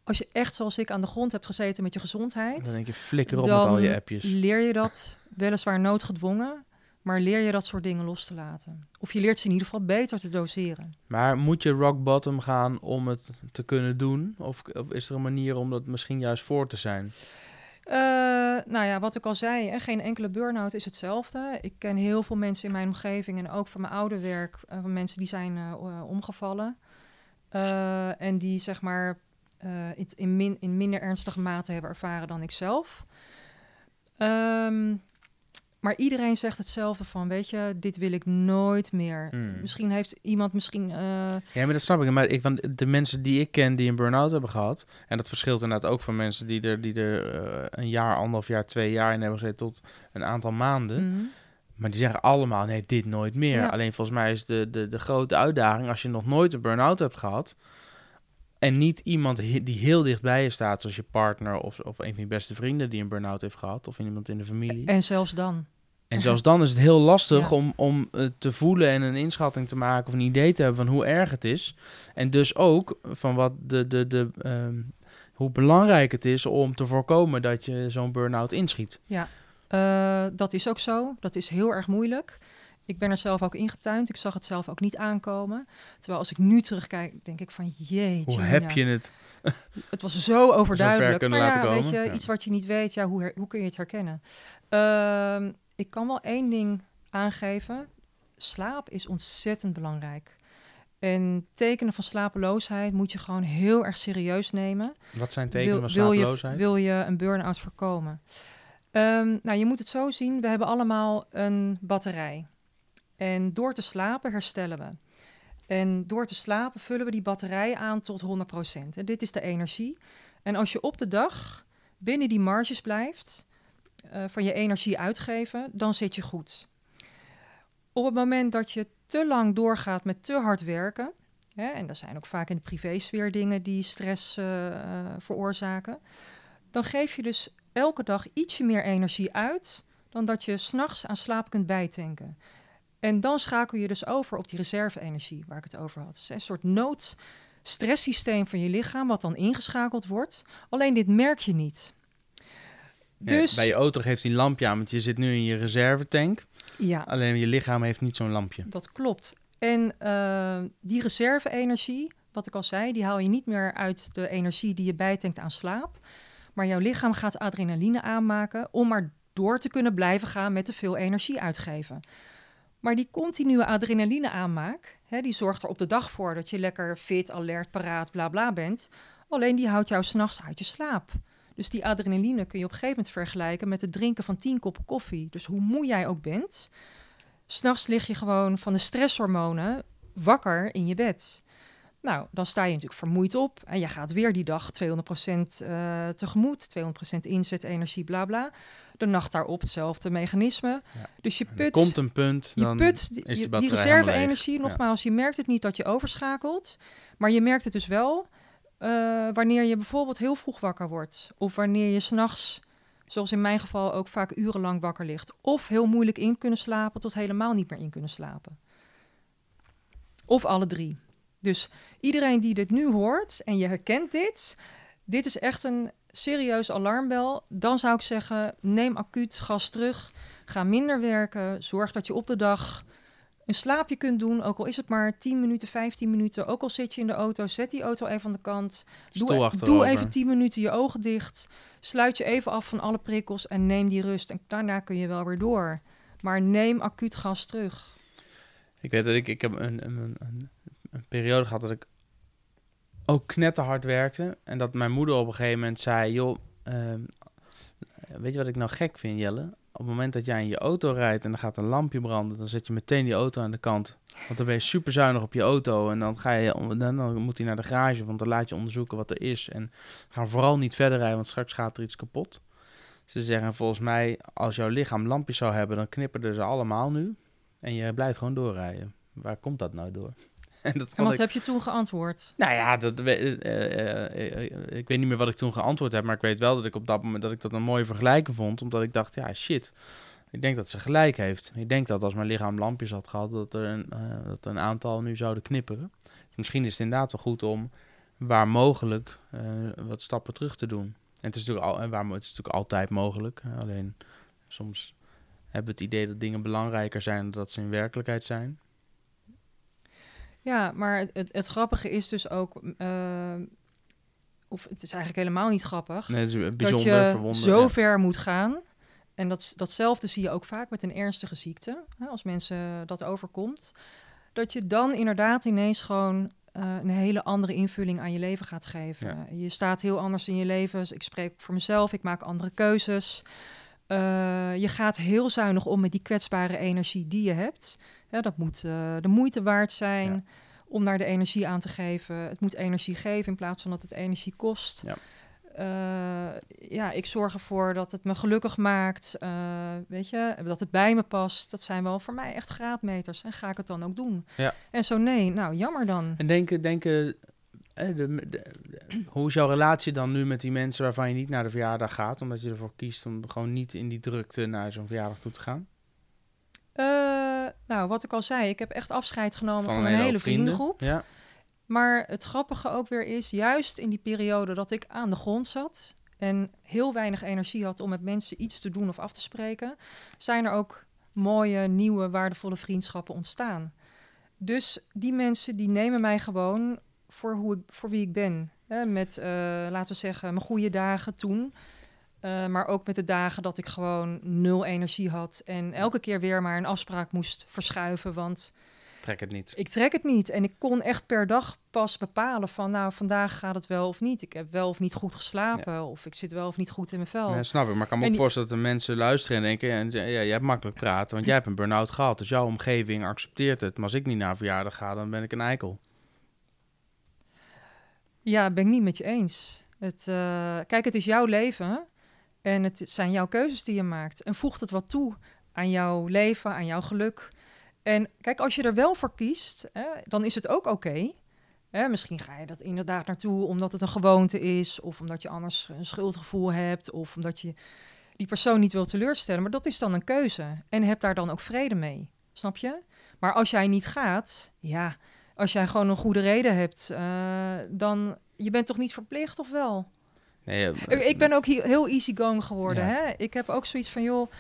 als je echt zoals ik aan de grond hebt gezeten met je gezondheid, dan denk je flikker op met al je appjes. Leer je dat (laughs) weliswaar noodgedwongen, maar leer je dat soort dingen los te laten. Of je leert ze in ieder geval beter te doseren. Maar moet je rock bottom gaan om het te kunnen doen? Of, of is er een manier om dat misschien juist voor te zijn? Uh, nou ja, wat ik al zei, hè, geen enkele burn-out is hetzelfde. Ik ken heel veel mensen in mijn omgeving en ook van mijn oude werk, uh, van mensen die zijn uh, omgevallen. en die zeg maar uh, iets in, min, in minder ernstige mate hebben ervaren dan ik zelf. Um, maar iedereen zegt hetzelfde van, weet je, dit wil ik nooit meer. Mm. Misschien heeft iemand misschien... Uh... Ja, maar dat snap ik. Maar ik, want de mensen die ik ken die een burn-out hebben gehad... en dat verschilt inderdaad ook van mensen die er, die er uh, een jaar, anderhalf jaar, twee jaar in hebben gezeten... tot een aantal maanden. Mm. Maar die zeggen allemaal, nee, dit nooit meer. Ja. Alleen volgens mij is de, de, de grote uitdaging... als je nog nooit een burn-out hebt gehad en niet iemand die heel dichtbij je staat, zoals je partner of, of een van je beste vrienden die een burn-out heeft gehad, of iemand in de familie. En zelfs dan. En zelfs dan is het heel lastig om, om uh, te voelen en een inschatting te maken of een idee te hebben van hoe erg het is. En dus ook van wat de, de, de, um, hoe belangrijk het is om te voorkomen dat je zo'n burn-out inschiet. Ja, uh, dat is ook zo. Dat is heel erg moeilijk. Ik ben er zelf ook ingetuind. Ik zag het zelf ook niet aankomen. Terwijl als ik nu terugkijk, denk ik van jeetje. Hoe heb je het? (laughs) Het was zo overduidelijk. Zo maar ja, weet je, iets wat je niet weet, ja, hoe, hoe kun je het herkennen? Uh, ik kan wel één ding aangeven. Slaap is ontzettend belangrijk. En tekenen van slapeloosheid moet je gewoon heel erg serieus nemen. Wat zijn tekenen van slapeloosheid? Wil je, wil je een burn-out voorkomen? Um, nou, je moet het zo zien. We hebben allemaal een batterij. En door te slapen herstellen we. En door te slapen vullen we die batterij aan tot 100%. En dit is de energie. En als je op de dag binnen die marges blijft, eh, van je energie uitgeven, dan zit je goed. Op het moment dat je te lang doorgaat met te hard werken, hè, en dat zijn ook vaak in de privésfeer dingen die stress eh, eh, veroorzaken, dan geef je dus elke dag ietsje meer energie uit dan dat je s'nachts aan slaap kunt bijtanken. En dan schakel je dus over op die reserve-energie waar ik het over had. Is een soort noodstresssysteem van je lichaam wat dan ingeschakeld wordt. Alleen dit merk je niet. Dus, ja, bij je auto geeft een lampje aan, want je zit nu in je reservetank. Ja. Alleen je lichaam heeft niet zo'n lampje. Dat klopt. En uh, die reserve-energie, wat ik al zei, die haal je niet meer uit de energie die je bijtankt aan slaap. Maar jouw lichaam gaat adrenaline aanmaken om maar door te kunnen blijven gaan met te veel energie uitgeven. Maar die continue adrenaline aanmaak, hè, die zorgt er op de dag voor dat je lekker fit, alert, paraat, bla bla bent. Alleen die houdt jou s'nachts uit je slaap. Dus die adrenaline kun je op een gegeven moment vergelijken met het drinken van 10 koppen koffie. Dus hoe moe jij ook bent, s'nachts lig je gewoon van de stresshormonen wakker in je bed. Nou, dan sta je natuurlijk vermoeid op en je gaat weer die dag 200% uh, tegemoet, 200% inzet, energie, bla bla. De nacht daarop hetzelfde mechanisme. Ja. Dus je put. komt een punt, je dan put is die, de die reserve-energie, nogmaals, je merkt het niet dat je overschakelt, maar je merkt het dus wel uh, wanneer je bijvoorbeeld heel vroeg wakker wordt, of wanneer je s'nachts, zoals in mijn geval, ook vaak urenlang wakker ligt, of heel moeilijk in kunnen slapen tot helemaal niet meer in kunnen slapen. Of alle drie. Dus iedereen die dit nu hoort en je herkent dit, dit is echt een serieus alarmbel. Dan zou ik zeggen, neem acuut gas terug, ga minder werken, zorg dat je op de dag een slaapje kunt doen, ook al is het maar 10 minuten, 15 minuten. Ook al zit je in de auto, zet die auto even aan de kant. Doe, e- doe even 10 minuten je ogen dicht. Sluit je even af van alle prikkels en neem die rust. En daarna kun je wel weer door. Maar neem acuut gas terug. Ik weet dat ik, ik heb een, een, een, een periode gehad dat ik ook knetterhard werkte. En dat mijn moeder op een gegeven moment zei: Joh, uh, weet je wat ik nou gek vind, Jelle? op het moment dat jij in je auto rijdt en er gaat een lampje branden, dan zet je meteen die auto aan de kant. Want dan ben je super zuinig op je auto en dan, ga je, dan, moet hij naar de garage, want dan laat je onderzoeken wat er is. En ga vooral niet verder rijden, want straks gaat er iets kapot. Ze zeggen volgens mij, als jouw lichaam lampjes zou hebben, dan knipperen ze allemaal nu. En je blijft gewoon doorrijden. Waar komt dat nou door? (laughs) en, dat en wat heb je toen geantwoord? Nou ja, dat, uh, uh, ik weet niet meer wat ik toen geantwoord heb, maar ik weet wel dat ik op dat moment dat ik dat een mooie vergelijking vond, omdat ik dacht, ja shit, ik denk dat ze gelijk heeft. Ik denk dat als mijn lichaam lampjes had gehad, dat er een, dat een aantal nu zouden knipperen. Dus misschien is het inderdaad wel goed om waar mogelijk wat stappen terug te doen. En het is natuurlijk, al, en het is natuurlijk altijd mogelijk, alleen soms hebben we het idee dat dingen belangrijker zijn dan dat ze in werkelijkheid zijn. Ja, maar het, het, grappige is dus ook, uh, of het is eigenlijk helemaal niet grappig, nee, het is bijzonder, dat je zo ver moet gaan. En dat, datzelfde zie je ook vaak met een ernstige ziekte, hè, als mensen dat overkomt. Dat je dan inderdaad ineens gewoon uh, een hele andere invulling aan je leven gaat geven. Ja. Je staat heel anders in je leven. Ik spreek voor mezelf, ik maak andere keuzes. Uh, je gaat heel zuinig om met die kwetsbare energie die je hebt. Ja, dat moet uh, de moeite waard zijn om naar de energie aan te geven. Het moet energie geven in plaats van dat het energie kost. Ja. Uh, ja, ik zorg ervoor dat het me gelukkig maakt. weet je, dat het bij me past. Dat zijn wel voor mij echt graadmeters. En ga ik het dan ook doen? Ja. En zo nee, nou jammer dan. En denken, denken de, hoe is jouw relatie dan nu met die mensen waarvan je niet naar de verjaardag gaat, omdat je ervoor kiest om gewoon niet in die drukte naar zo'n verjaardag toe te gaan? Uh, nou, wat ik al zei, ik heb echt afscheid genomen van, een, hele vriendengroep. Ja. Maar het grappige ook weer is, juist in die periode dat ik aan de grond zat en heel weinig energie had om met mensen iets te doen of af te spreken, zijn er ook mooie, nieuwe, waardevolle vriendschappen ontstaan. Dus die mensen die nemen mij gewoon voor, hoe ik, voor wie ik ben. Hè? Met, uh, laten we zeggen, mijn goede dagen toen. Uh, maar ook met de dagen dat ik gewoon nul energie had. En elke keer weer maar een afspraak moest verschuiven. Want trek het niet. Ik trek het niet. En ik kon echt per dag pas bepalen van... nou, vandaag gaat het wel of niet. Ik heb wel of niet goed geslapen. Of ik zit wel of niet goed in mijn vel. Ja, snap ik. Maar ik kan me ook voorstellen dat de mensen luisteren en denken... En, ja, jij hebt makkelijk praten, want jij hebt een burn-out gehad. Dus jouw omgeving accepteert het. Maar als ik niet naar verjaardag ga, dan ben ik een eikel. Ja, ben ik niet met je eens. Het, uh, kijk, het is jouw leven. En het zijn jouw keuzes die je maakt. En voegt het wat toe aan jouw leven, aan jouw geluk. En kijk, als je er wel voor kiest, hè, dan is het ook oké. Misschien ga je dat inderdaad naartoe omdat het een gewoonte is, of omdat je anders een schuldgevoel hebt, of omdat je die persoon niet wil teleurstellen. Maar dat is dan een keuze. En heb daar dan ook vrede mee. Snap je? Maar als jij niet gaat, ja, als jij gewoon een goede reden hebt, uh, dan je bent toch niet verplicht of wel? Nee, uh, ik ben ook heel easygoing geworden. Hè? Ik heb ook zoiets van, joh,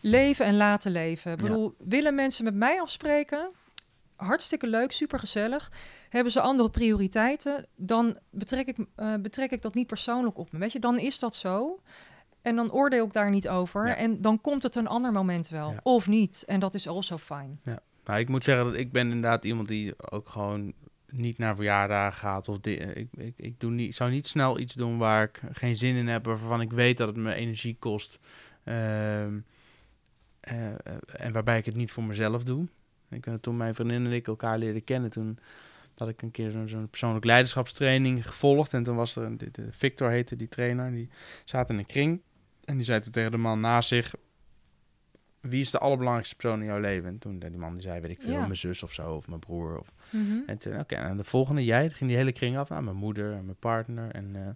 leven en laten leven. Ik bedoel, willen mensen met mij afspreken? Hartstikke leuk, super gezellig. Hebben ze andere prioriteiten? Dan betrek ik, uh, betrek ik dat niet persoonlijk op me. Weet je, dan is dat zo. En dan oordeel ik daar niet over. En dan komt het een ander moment wel. Of niet. En dat is also fine. Ja. Maar ik moet zeggen dat ik ben inderdaad iemand die ook gewoon niet naar verjaardagen gaat. Of ik, ik, ik doe niet, zou niet snel iets doen waar ik geen zin in heb. Waarvan ik weet dat het me energie kost. Ehm, eh, en waarbij ik het niet voor mezelf doe. Ik, toen mijn vriendin en ik elkaar leren kennen, toen had ik een keer zo'n zo persoonlijk leiderschapstraining gevolgd. En toen was er, de, de Victor heette die trainer, die zat in een kring. En die zei tegen de man naast zich, wie is de allerbelangrijkste persoon in jouw leven? En toen die man die zei, weet ik veel, mijn zus of zo, of mijn broer. Of... Mhm. En toen, oké, en de volgende, jij, ging die hele kring af. Nou, mijn moeder en mijn partner. En uh,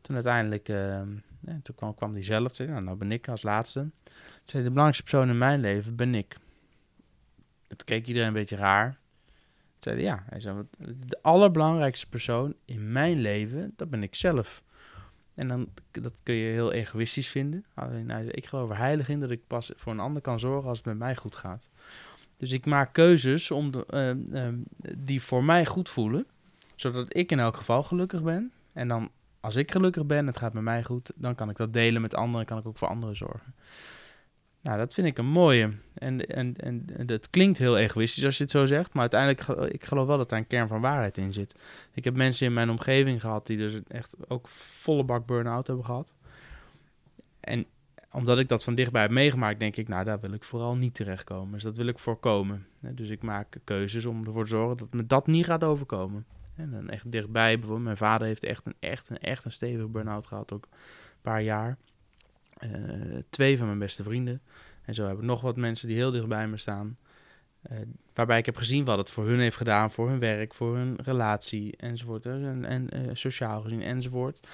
toen uiteindelijk, uh, toen kwam, kwam die zelf, zei, nou, nou ben ik als laatste. Toen zei, de belangrijkste persoon in mijn leven ben ik. Het keek iedereen een beetje raar. Zei, ja, hij zei, de allerbelangrijkste persoon in mijn leven, dat ben ik zelf. En dan, dat kun je heel egoïstisch vinden. Alleen, nou, ik geloof er heilig in dat ik pas voor een ander kan zorgen als het met mij goed gaat. Dus ik maak keuzes om uh, uh, die voor mij goed voelen. Zodat ik in elk geval gelukkig ben. En dan, als ik gelukkig ben, het gaat met mij goed, dan kan ik dat delen met anderen en kan ik ook voor anderen zorgen. Nou, dat vind ik een mooie. En, en, en, het klinkt heel egoïstisch als je het zo zegt, maar uiteindelijk, ik geloof wel dat daar een kern van waarheid in zit. Ik heb mensen in mijn omgeving gehad die dus echt ook volle bak burn-out hebben gehad. En omdat ik dat van dichtbij heb meegemaakt, denk ik, nou, daar wil ik vooral niet terechtkomen. Dus dat wil ik voorkomen. Dus ik maak keuzes om ervoor te zorgen dat me dat niet gaat overkomen. En dan echt dichtbij, bijvoorbeeld, mijn vader heeft echt een, echt een, echt een stevige burn-out gehad, ook een paar jaar. Eh, twee van mijn beste vrienden. En zo heb ik nog wat mensen die heel dicht bij me staan. Uh, waarbij ik heb gezien wat het voor hun heeft gedaan, voor hun werk, voor hun relatie enzovoort. En, en uh, sociaal gezien enzovoort.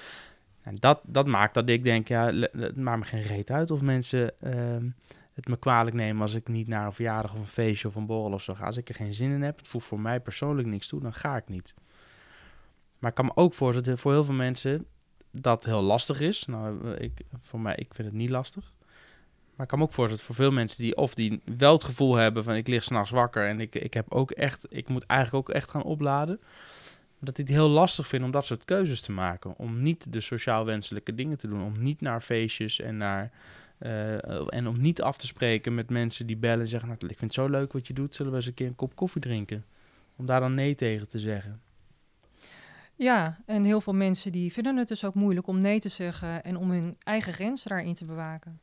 En dat, dat maakt dat ik denk, ja, het maakt me geen reet uit of mensen uh, het me kwalijk nemen als ik niet naar een verjaardag of een feestje of een borrel of zo ga. Als ik er geen zin in heb, het voegt voor mij persoonlijk niks toe, dan ga ik niet. Maar ik kan me ook voorstellen, voor heel veel mensen dat heel lastig is. Nou, ik, voor mij, ik vind het niet lastig. Maar ik kan me ook voorstellen voor veel mensen die of die wel het gevoel hebben van ik lig s'nachts wakker en ik, ik heb ook echt, ik moet eigenlijk ook echt gaan opladen. Dat die het heel lastig vinden om dat soort keuzes te maken. Om niet de sociaal wenselijke dingen te doen. Om niet naar feestjes en naar. Uh, en om niet af te spreken met mensen die bellen en zeggen: nou, Ik vind het zo leuk wat je doet, zullen we eens een keer een kop koffie drinken? Om daar dan nee tegen te zeggen. Ja, en heel veel mensen die vinden het dus ook moeilijk om nee te zeggen en om hun eigen grenzen daarin te bewaken.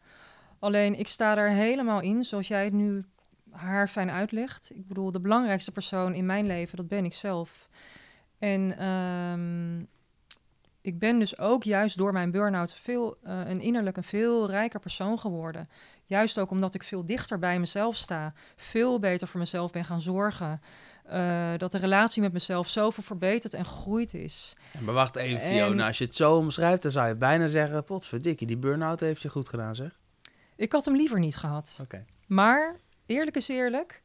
Alleen ik sta er helemaal in, zoals jij het nu haar fijn uitlegt. Ik bedoel, de belangrijkste persoon in mijn leven, dat ben ik zelf. En um, ik ben dus ook juist door mijn burn-out veel, uh, een innerlijk een veel rijker persoon geworden. Juist ook omdat ik veel dichter bij mezelf sta, veel beter voor mezelf ben gaan zorgen. Uh, dat de relatie met mezelf zoveel verbeterd en gegroeid is. Maar wacht even, Fiona. Als je het zo omschrijft, dan zou je bijna zeggen... potverdikkie, die burn-out heeft je goed gedaan, zeg. Ik had hem liever niet gehad. Oké. Maar, eerlijk is eerlijk...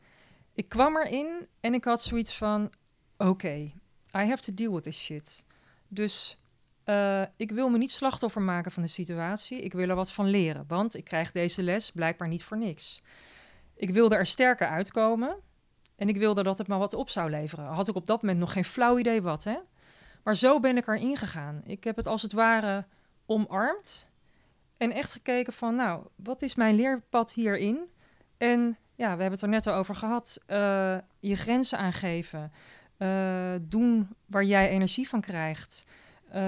ik kwam erin en ik had zoiets van... oké, I have to deal with this shit. Dus uh, ik wil me niet slachtoffer maken van de situatie. Ik wil er wat van leren, want ik krijg deze les blijkbaar niet voor niks. Ik wilde er sterker uitkomen... En ik wilde dat het maar wat op zou leveren. Had ik op dat moment nog geen flauw idee wat, hè? Maar zo ben ik erin gegaan. Ik heb het als het ware omarmd. En echt gekeken van, nou, wat is mijn leerpad hierin? En ja, we hebben het er net over gehad. Uh, je grenzen aangeven. Uh, doen waar jij energie van krijgt. Uh,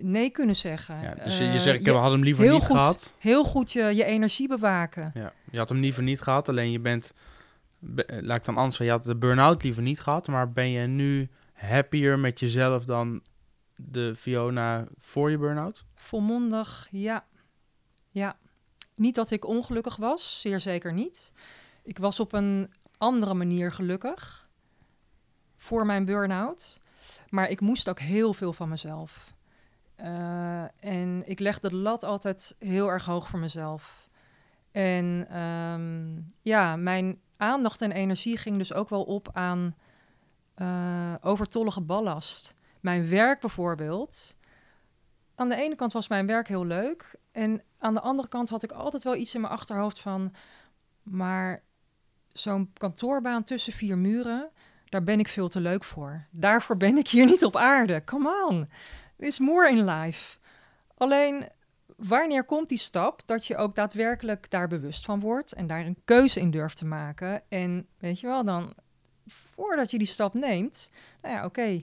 nee kunnen zeggen. Ja, dus je, je zegt, ik had hem liever niet gehad. Heel goed je, je energie bewaken. Ja, je had hem liever niet gehad, alleen je bent eh, laat ik dan anders je had de burn-out liever niet gehad, maar ben je nu happier met jezelf dan de Fiona voor je burn-out? Volmondig, ja. Ja, niet dat ik ongelukkig was, zeer zeker niet. Ik was op een andere manier gelukkig voor mijn burn-out. Maar ik moest ook heel veel van mezelf. Uh, en ik legde de lat altijd heel erg hoog voor mezelf. En um, ja, mijn aandacht en energie ging dus ook wel op aan uh, overtollige ballast. Mijn werk bijvoorbeeld. Aan de ene kant was mijn werk heel leuk. En aan de andere kant had ik altijd wel iets in mijn achterhoofd van. Maar zo'n kantoorbaan tussen vier muren, daar ben ik veel te leuk voor. Daarvoor ben ik hier niet op aarde. Come on. Is more in life. Alleen wanneer komt die stap dat je ook daadwerkelijk daar bewust van wordt en daar een keuze in durft te maken? En weet je wel, dan voordat je die stap neemt, nou ja, oké.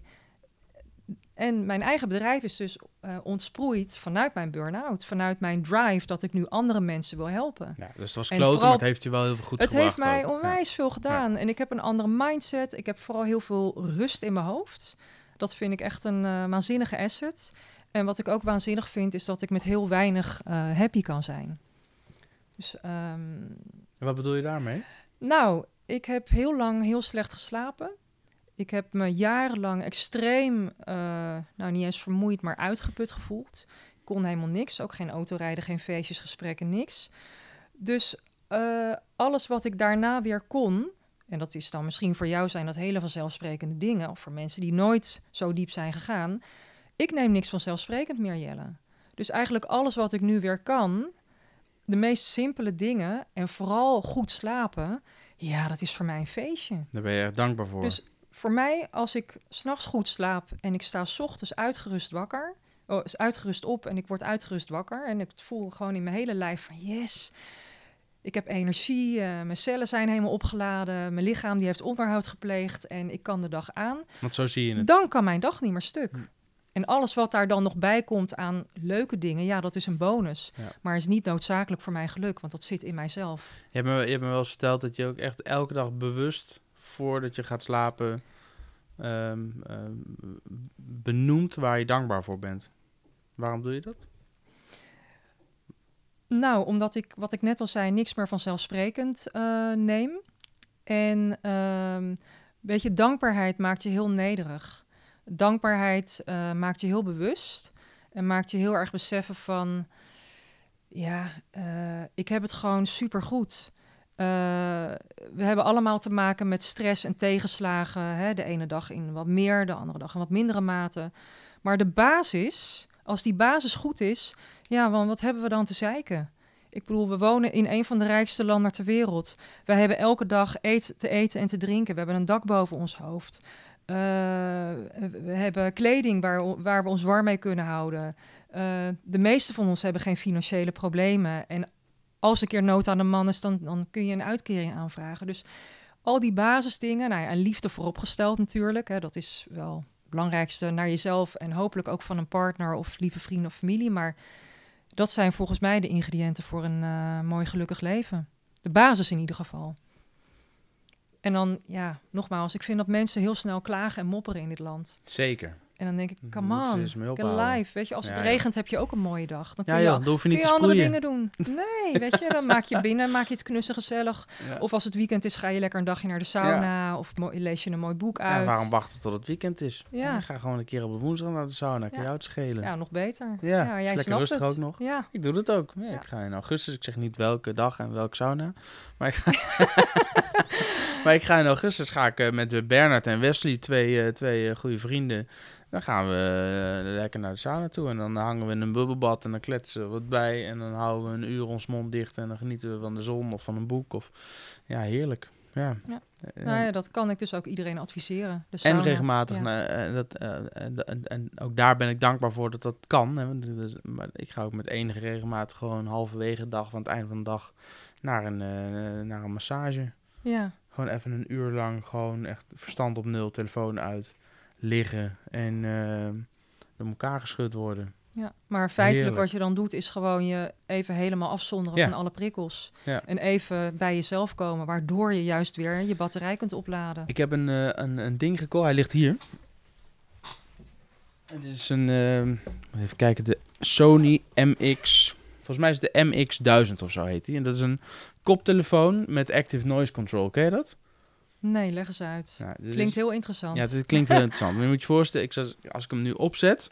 En mijn eigen bedrijf is dus uh, ontsproeid vanuit mijn burn-out, vanuit mijn drive dat ik nu andere mensen wil helpen. Ja, dus het was kloten, maar het heeft je wel heel veel goed gebracht. Het heeft mij onwijs veel gedaan. En ik heb een andere mindset. Ik heb vooral heel veel rust in mijn hoofd. Dat vind ik echt een uh, waanzinnige asset. En wat ik ook waanzinnig vind, is dat ik met heel weinig uh, happy kan zijn. Dus, um, en wat bedoel je daarmee? Nou, ik heb heel lang heel slecht geslapen. Ik heb me jarenlang extreem, uh, nou niet eens vermoeid, maar uitgeput gevoeld. Ik kon helemaal niks, ook geen autorijden, geen feestjes, gesprekken, niks. Dus uh, alles wat ik daarna weer kon, en dat is dan misschien voor jou zijn dat hele vanzelfsprekende dingen, of voor mensen die nooit zo diep zijn gegaan. Ik neem niks vanzelfsprekend meer, Jelle. Dus eigenlijk alles wat ik nu weer kan, de meest simpele dingen en vooral goed slapen, ja, dat is voor mij een feestje. Daar ben je echt dankbaar voor. Dus voor mij, als ik s'nachts goed slaap en ik sta s ochtends uitgerust wakker, oh, is uitgerust op en ik word uitgerust wakker en ik voel gewoon in mijn hele lijf van yes, ik heb energie, uh, mijn cellen zijn helemaal opgeladen, mijn lichaam die heeft onderhoud gepleegd en ik kan de dag aan. Want zo zie je het. Dan kan mijn dag niet meer stuk. Hm. En alles wat daar dan nog bij komt aan leuke dingen, ja, dat is een bonus. Ja. Maar is niet noodzakelijk voor mijn geluk, want dat zit in mijzelf. Je hebt, me, je hebt me wel eens verteld dat je ook echt elke dag bewust voordat je gaat slapen um, um, benoemt waar je dankbaar voor bent. Waarom doe je dat? Nou, omdat ik, wat ik net al zei, niks meer vanzelfsprekend uh, neem. En um, weet je, dankbaarheid maakt je heel nederig. Dankbaarheid uh, maakt je heel bewust en maakt je heel erg beseffen van, ja, uh, ik heb het gewoon super goed. Uh, we hebben allemaal te maken met stress en tegenslagen. Hè? De ene dag in wat meer, de andere dag in wat mindere mate. Maar de basis, als die basis goed is, ja, want wat hebben we dan te zeiken? Ik bedoel, we wonen in een van de rijkste landen ter wereld. We hebben elke dag eet, te eten en te drinken. We hebben een dak boven ons hoofd. Uh, we hebben kleding waar, waar we ons warm mee kunnen houden. Uh, de meeste van ons hebben geen financiële problemen. En als een keer nood aan de man is, dan, kun je een uitkering aanvragen. Dus al die basisdingen, nou ja, en liefde vooropgesteld natuurlijk. Hè, dat is wel het belangrijkste naar jezelf en hopelijk ook van een partner of lieve vrienden of familie. Maar dat zijn volgens mij de ingrediënten voor een uh, mooi gelukkig leven. De basis in ieder geval. En dan, ja, nogmaals, ik vind dat mensen heel snel klagen en mopperen in dit land. Zeker. En dan denk ik, come on, live. Weet je, als het Ja, regent heb je ook een mooie dag. Dan kun Ja, je, joh, dan hoef je kun niet je te andere dingen doen. (laughs) Nee, weet je, dan maak je binnen, maak je het knussig gezellig. Ja. Of als het weekend is, ga je lekker een dagje naar de sauna. Of lees je een mooi boek Ja, uit. waarom wachten tot het weekend is? Ja. ga gewoon een keer op woensdag naar de sauna. Kan Ja. jou het schelen? Ja, nog beter. Ja, Ja, jij lekker snapt rustig het. ook nog. Ja, Ik doe dat ook. Ja, Ja. Ik ga in augustus, ik zeg niet welke dag en welke sauna. Maar ik ga, (laughs) (laughs) maar ik ga in augustus ga ik eh, met eh, Bernard en Wesley, twee, eh, twee goede vrienden. Dan gaan we eh, lekker naar de sauna toe. En dan hangen we in een bubbelbad en dan kletsen we wat bij. En dan houden we een uur ons mond dicht en dan genieten we van de zon of van een boek. Of, ja, heerlijk. Ja. Ja. Eh, nou ja, dat kan ik dus ook iedereen adviseren. De en regelmatig. Ja. nou, dat, en, en, en ook daar ben ik dankbaar voor dat dat kan. Hè, maar ik ga ook met enige regelmaat gewoon halverwege de dag, aan het eind van de dag, naar een, naar een massage. Ja, Gewoon even een uur lang, gewoon echt verstand op nul, telefoon uit, liggen en eh, door elkaar geschud worden. ja, maar feitelijk Heerlijk. wat je dan doet is gewoon je even helemaal afzonderen Ja. van alle prikkels. Ja. En even bij jezelf komen, waardoor je juist weer je batterij kunt opladen. Ik heb een, eh, een, een ding gekocht, hij ligt hier. En dit is een, eh, even kijken, de Sony MX, volgens mij is het de MX1000 of zo heet die. En dat is een koptelefoon met active noise control. Ken je dat? Nee, leg eens uit. Ja, Klinkt heel interessant. Ja, het klinkt heel interessant. Maar je moet je voorstellen, ik, als ik hem nu opzet...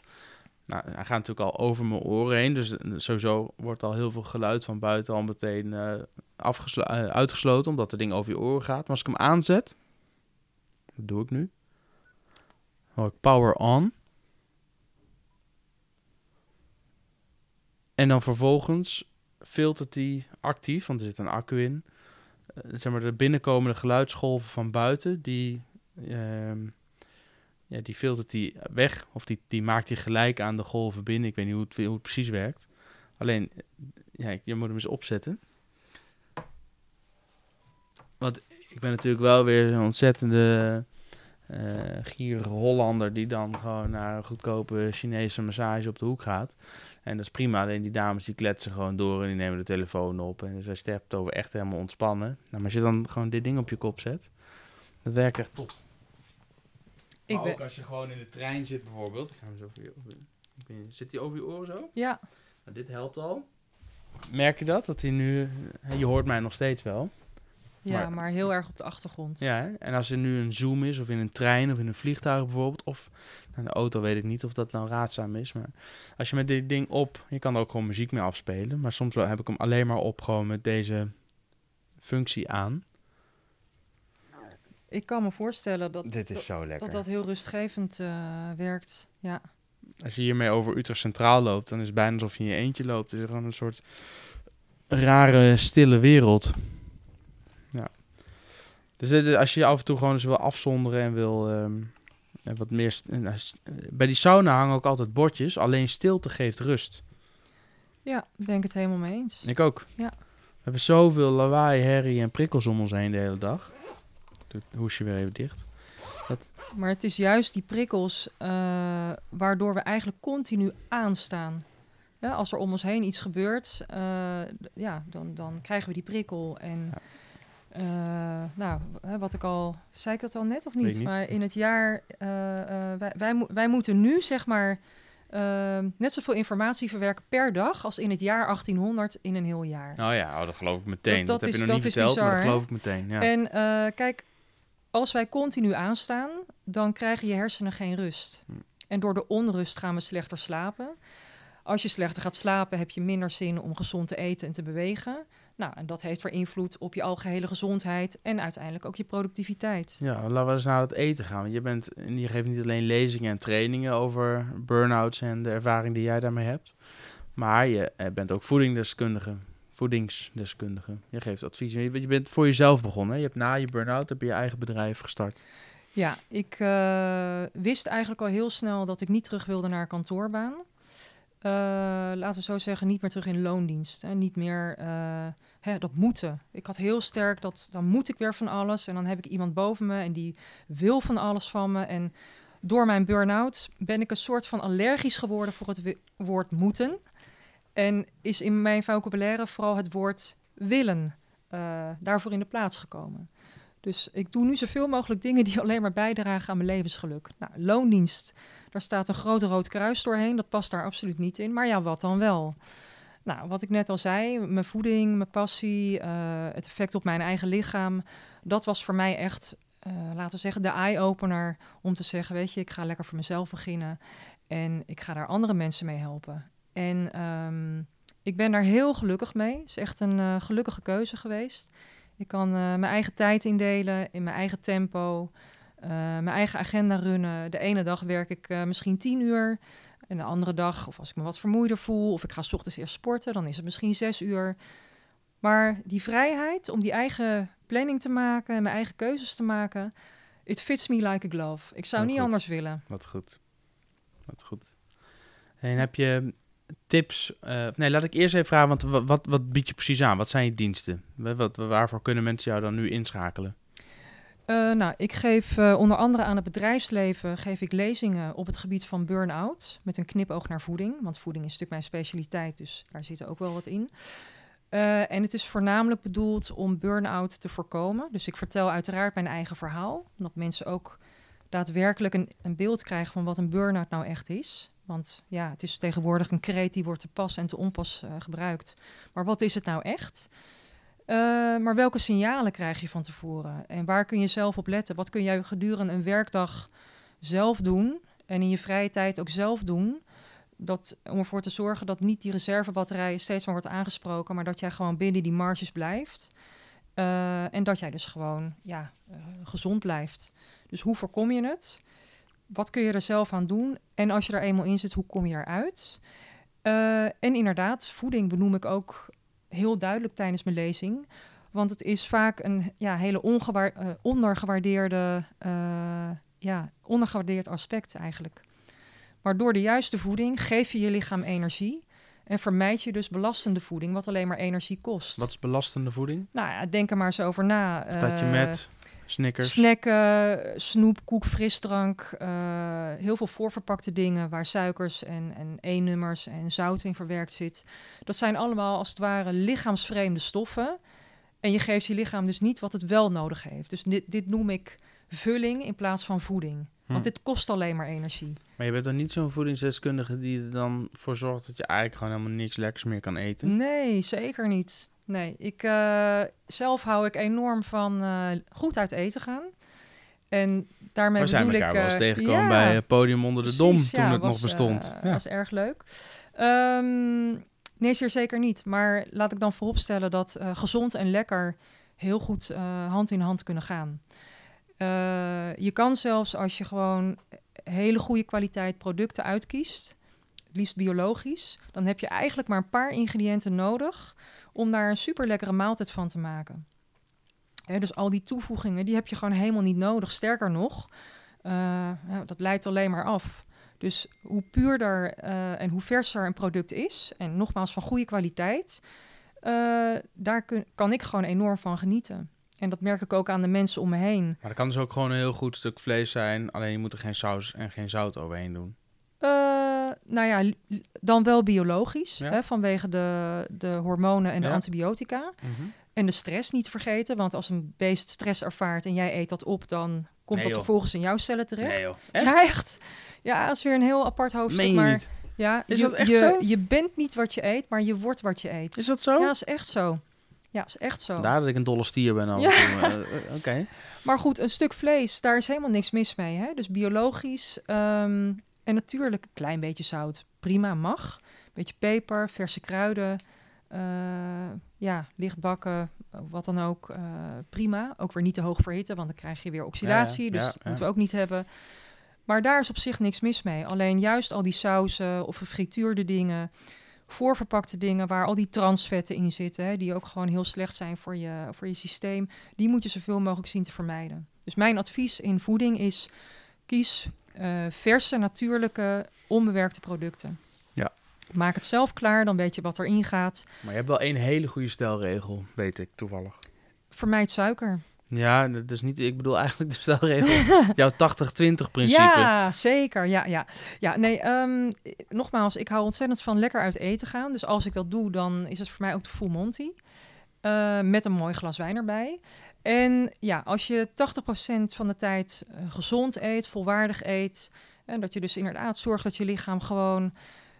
Nou, hij gaat natuurlijk al over mijn oren heen. Dus eh, sowieso wordt al heel veel geluid van buiten al meteen eh, eh, uitgesloten. Omdat het ding over je oren gaat. Maar als ik hem aanzet... Dat doe ik nu. Hoor ik power on. En dan vervolgens filtert hij actief, want er zit een accu in. Eh, zeg maar de binnenkomende geluidsgolven van buiten, die, ehm, ja, die filtert hij weg. Of die, die maakt hij gelijk aan de golven binnen. Ik weet niet hoe het, hoe het precies werkt. Alleen, ja, je moet hem eens opzetten. Want ik ben natuurlijk wel weer een ontzettende eh gierige Hollander die dan gewoon naar een goedkope Chinese massage op de hoek gaat. En dat is prima, alleen die dames die kletsen gewoon door en die nemen de telefoon op. En dus als je het hebt over echt helemaal ontspannen. Nou, maar als je dan gewoon dit ding op je kop zet, dat werkt echt top. Ik maar ben- ook als je gewoon in de trein zit bijvoorbeeld. Ik ga hem zo over je, over, zit die over je oren zo? Ja, Nou, dit helpt al. Merk je dat? Dat hij nu... Je hoort mij nog steeds wel. Ja Maar- maar, heel erg op de achtergrond. Ja, hè? en als er nu een zoom is, of in een trein, of in een vliegtuig bijvoorbeeld, of nou, de auto weet ik niet of dat nou raadzaam is, maar als je met dit ding op, je kan er ook gewoon muziek mee afspelen, maar soms wel heb ik hem alleen maar op gewoon met deze functie aan. Ik kan me voorstellen dat Dit is zo lekker. dat, dat heel rustgevend eh, werkt. Ja. Als je hiermee over Utrecht Centraal loopt, dan is het bijna alsof je in je eentje loopt. Het is gewoon een soort rare, stille wereld. Dus dit- als je je af en toe gewoon eens wil afzonderen en wil ehm, en wat meer... bij die sauna hangen ook altijd bordjes. Alleen stilte geeft rust. ja, ben ik het helemaal mee eens. Ik ook. Ja. We hebben zoveel lawaai, herrie en prikkels om ons heen de hele dag. Doe het hoesje weer even dicht. Maar het is juist die prikkels eh, waardoor we eigenlijk continu aanstaan. Ja, als er om ons heen iets gebeurt, eh, ja, dan, dan krijgen we die prikkel. En eh, nou, wat ik al, zei ik dat al net of niet? Maar in het jaar, eh, eh, wij, wij, mo- wij moeten nu zeg maar eh, net zoveel informatie verwerken per dag als in het jaar 1800 in een heel jaar. Oh ja, oh, dat geloof ik meteen. Dat, Dat- dat heb is- je nog niet verteld, maar dat geloof ik meteen. Ja. En kijk, als wij continu aanstaan, dan krijgen je hersenen geen rust. Hm. En door de onrust gaan we slechter slapen. Als je slechter gaat slapen, heb je minder zin om gezond te eten en te bewegen. Nou, en dat heeft weer invloed op je algehele gezondheid en uiteindelijk ook je productiviteit. Ja, laten we eens naar het eten gaan. Want je, bent, je geeft niet alleen lezingen en trainingen over burn-outs en de ervaring die jij daarmee hebt. Maar je eh, bent ook voedingsdeskundige. Voedingsdeskundige. Je geeft advies. Je, bent voor jezelf begonnen. Je hebt na je burn-out heb je je eigen bedrijf gestart. Ja, ik eh, wist eigenlijk al heel snel dat ik niet terug wilde naar kantoorbaan. Eh, laten we zo zeggen, niet meer terug in loondienst. Hè. Niet meer hè, dat moeten. Ik had heel sterk dat dan moet ik weer van alles. En dan heb ik iemand boven me en die wil van alles van me. En door mijn burn-out ben ik een soort van allergisch geworden voor het woord moeten. En is in mijn vocabulaire vooral het woord willen eh, daarvoor in de plaats gekomen. Dus ik doe nu zoveel mogelijk dingen die (laughs) alleen maar bijdragen aan mijn levensgeluk. Nou, loondienst, daar staat een groot rood kruis doorheen. Dat past daar absoluut niet in. Maar ja, wat dan wel? Nou, wat ik net al zei, mijn voeding, mijn passie, eh, het effect op mijn eigen lichaam. Dat was voor mij echt, eh, laten we zeggen, de eye-opener om te zeggen, weet je, ik ga lekker voor mezelf beginnen. En ik ga daar andere mensen mee helpen. En ehm, ik ben daar heel gelukkig mee. Het is echt een eh, gelukkige keuze geweest. Ik kan mijn eigen tijd indelen, in mijn eigen tempo, mijn eigen agenda runnen. De ene dag werk ik misschien tien uur. En de andere dag, of als ik me wat vermoeider voel, of ik ga 's ochtends eerst sporten, dan is het misschien zes uur. Maar die vrijheid om die eigen planning te maken en mijn eigen keuzes te maken, it fits me like a glove. Ik zou niet goed. anders willen. Wat goed. Wat goed. En heb je tips? eh, nee, laat ik eerst even vragen, want wat, wat, wat bied je precies aan? Wat zijn je diensten? Wa- Wat, waarvoor kunnen mensen jou dan nu inschakelen? Eh, nou, ik geef eh, onder andere aan het bedrijfsleven geef ik lezingen op het gebied van burn-out met een knipoog naar voeding, want voeding is natuurlijk mijn specialiteit, dus daar zit ook wel wat in. Eh, en het is voornamelijk bedoeld om burn-out te voorkomen. Dus ik vertel uiteraard mijn eigen verhaal, dat mensen ook daadwerkelijk een, een beeld krijgen van wat een burn-out nou echt is. Want ja, het is tegenwoordig een kreet die wordt te pas en te onpas gebruikt. Maar wat is het nou echt? Eh, maar welke signalen krijg je van tevoren? En waar kun je zelf op letten? Wat kun jij gedurende een werkdag zelf doen en in je vrije tijd ook zelf doen? Dat, om ervoor te zorgen dat niet die reservebatterij steeds maar wordt aangesproken, maar dat jij gewoon binnen die marges blijft. Eh, en dat jij dus gewoon ja, eh, gezond blijft. Dus hoe voorkom je het? Wat kun je er zelf aan doen? En als je er eenmaal in zit, hoe kom je eruit? Uh, en inderdaad, voeding benoem ik ook heel duidelijk tijdens mijn lezing. Want het is vaak een ja, hele ongewaar, uh, ondergewaardeerde, uh, ja, ondergewaardeerd aspect eigenlijk. Maar door de juiste voeding geef je je lichaam energie. En vermijd je dus belastende voeding, wat alleen maar energie kost. Wat is belastende voeding? Nou ja, denk er maar eens over na. Dat je met Snickers. Snacken, snoep, koek, frisdrank. Uh, heel veel voorverpakte dingen waar suikers en, en E-nummers en zout in verwerkt zit. Dat zijn allemaal als het ware lichaamsvreemde stoffen. En je geeft je lichaam dus niet wat het wel nodig heeft. Dus dit, dit noem ik vulling in plaats van voeding. Hm. Want dit kost alleen maar energie. Maar je bent dan niet zo'n voedingsdeskundige die er dan voor zorgt dat je eigenlijk gewoon helemaal niks lekkers meer kan eten? Nee, zeker niet. Nee, ik, uh, zelf hou ik enorm van uh, goed uit eten gaan. En daarmee We zijn bedoel elkaar ik... wel eens uh, tegengekomen ja, bij het Podium onder de Dom, precies, toen ja, het was, nog bestond. eh, ja. was erg leuk. Ehm, nee, zeer zeker niet. Maar laat ik dan vooropstellen dat eh, gezond en lekker heel goed eh, hand in hand kunnen gaan. Eh, je kan zelfs als je gewoon hele goede kwaliteit producten uitkiest, het liefst biologisch, dan heb je eigenlijk maar een paar ingrediënten nodig om daar een super lekkere maaltijd van te maken. Dus al die toevoegingen, die heb je gewoon helemaal niet nodig. Sterker nog, eh, dat leidt alleen maar af. Dus hoe puurder eh, en hoe verser een product is, en nogmaals van goede kwaliteit, eh, daar kun, kan ik gewoon enorm van genieten. En dat merk ik ook aan de mensen om me heen. Maar dat kan dus ook gewoon een heel goed stuk vlees zijn, alleen je moet er geen saus en geen zout overheen doen. Nou ja, dan wel biologisch, Ja. hè, vanwege de, de hormonen en de antibiotica. En de stress niet vergeten, want als een beest stress ervaart en jij eet dat op, dan komt Nee, dat joh. vervolgens in jouw cellen terecht. Nee joh. Echt? Ja, echt. Ja, dat is weer een heel apart hoofdstuk. Meen je maar niet? ja, Is je, dat echt je, zo? je bent niet wat je eet, maar je wordt wat je eet. Is dat zo? Ja, dat is echt zo. Ja, is echt zo. Vandaar dat ik een dolle stier ben af Ja. (laughs) Eh, eh, Oké. Maar goed, een stuk vlees, daar is helemaal niks mis mee. Hè? Dus biologisch ehm, en natuurlijk een klein beetje zout. Prima, mag. Beetje peper, verse kruiden. eh, ja, licht bakken, wat dan ook. eh, prima. Ook weer niet te hoog verhitten, want dan krijg je weer oxidatie. Ja, dus ja, dat ja. moeten we ook niet hebben. Maar daar is op zich niks mis mee. Alleen juist al die sauzen of gefrituurde dingen, voorverpakte dingen waar al die transvetten in zitten, hè, die ook gewoon heel slecht zijn voor je, voor je systeem, die moet je zoveel mogelijk zien te vermijden. Dus mijn advies in voeding is: kies eh, verse, natuurlijke, onbewerkte producten. Ja. Maak het zelf klaar, dan weet je wat erin gaat. Maar je hebt wel één hele goede stelregel, weet ik toevallig. Vermijd suiker. Ja, dat is niet. Ik bedoel eigenlijk de stelregel. (laughs) jouw 80-20 principe. Ja, zeker. Ja, ja. ja nee, ehm, nogmaals, ik hou ontzettend van lekker uit eten gaan. Dus als ik dat doe, dan is het voor mij ook de full monty. Eh, met een mooi glas wijn erbij. En ja, als je 80% van de tijd eh, gezond eet, volwaardig eet... en dat je dus inderdaad zorgt dat je lichaam gewoon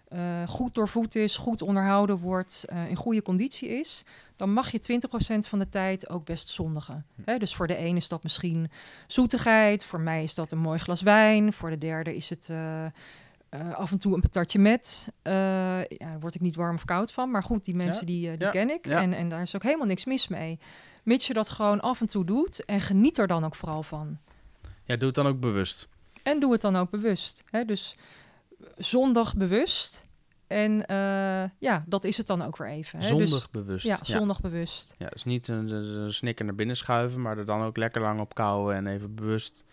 eh, goed doorvoed is... goed onderhouden wordt, eh, in goede conditie is... dan mag je 20% van de tijd ook best zondigen. Hè, dus voor de ene is dat misschien zoetigheid. Voor mij is dat een mooi glas wijn. Voor de derde is het af en toe een patatje met. Ja, daar word ik niet warm of koud van. Maar goed, die mensen Ja, die, die ja, ken ik. En, en daar is ook helemaal niks mis mee. Mits je dat gewoon af en toe doet. En geniet er dan ook vooral van. Ja, doe het dan ook bewust. En doe het dan ook bewust. Hè? Dus zondag bewust. En eh, ja, dat is het dan ook weer even. Hè? Zondig Dus, bewust. ja, zondag bewust. Ja, dus niet een, een, een snikker naar binnen schuiven, maar er dan ook lekker lang op kouwen en even bewust,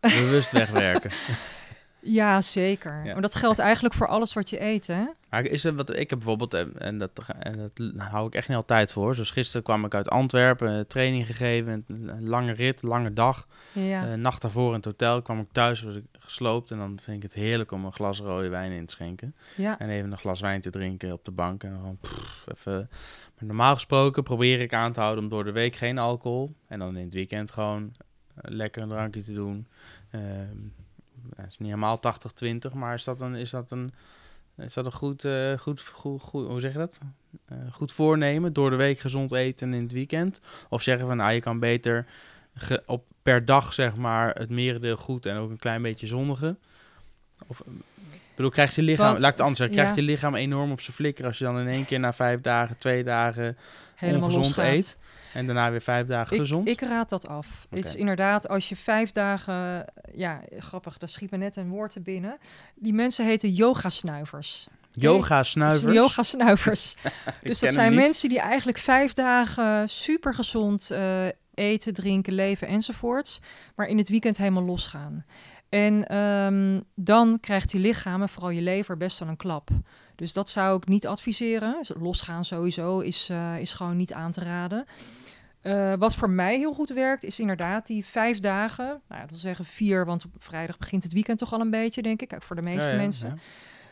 bewust wegwerken. (laughs) Ja, zeker. Ja. Maar dat geldt eigenlijk voor alles wat je eet, hè? Maar is er wat ik heb bijvoorbeeld, eh, en dat, en dat hou ik echt niet altijd voor. Dus gisteren kwam ik uit Antwerpen, eh, training gegeven, een, lange rit, lange dag. Ja. Eh, nacht daarvoor in het hotel kwam ik thuis, was ik gesloopt. En dan vind ik het heerlijk om een glas rode wijn in te schenken. ja. En even een glas wijn te drinken op de bank. En dan gewoon pff, even. Maar normaal gesproken probeer ik aan te houden om door de week geen alcohol. En dan in het weekend gewoon lekker een drankje te doen. Ehm, het is niet helemaal 80-20, maar is dat een, is dat een, is dat een goed, eh, goed, goed, goed, hoe zeg je dat? Eh, goed voornemen, door de week gezond eten in het weekend? Of zeggen van, nou, je kan beter op, per dag, zeg maar, het merendeel goed en ook een klein beetje zondigen? Of, ik bedoel, krijgt je lichaam, Want- laat ik het anders zeggen, krijgt ja. je lichaam enorm op zijn flikker als je dan in één keer na vijf dagen, twee dagen Helemaal ongezond losgaat. eet en daarna weer vijf dagen Ik, gezond? ik raad dat af. Het is inderdaad, als je vijf dagen... Ja, grappig, daar schiet me net een woord te binnen. Die mensen heten yoga-snuivers. Yoga snuivers. Yoga-snuivers. (laughs) Ik dus dat zijn mensen die eigenlijk vijf dagen super gezond eh, eten, drinken, leven enzovoorts. Maar in het weekend helemaal losgaan. En ehm, dan krijgt je lichaam en vooral je lever best wel een klap. Dus dat zou ik niet adviseren. Dus losgaan sowieso is, eh, is gewoon niet aan te raden. Eh, wat voor mij heel goed werkt, is inderdaad die vijf dagen. Nou, dat wil zeggen vier, want op vrijdag begint het weekend toch al een beetje, denk ik. Kijk, voor de meeste Ja, ja, mensen.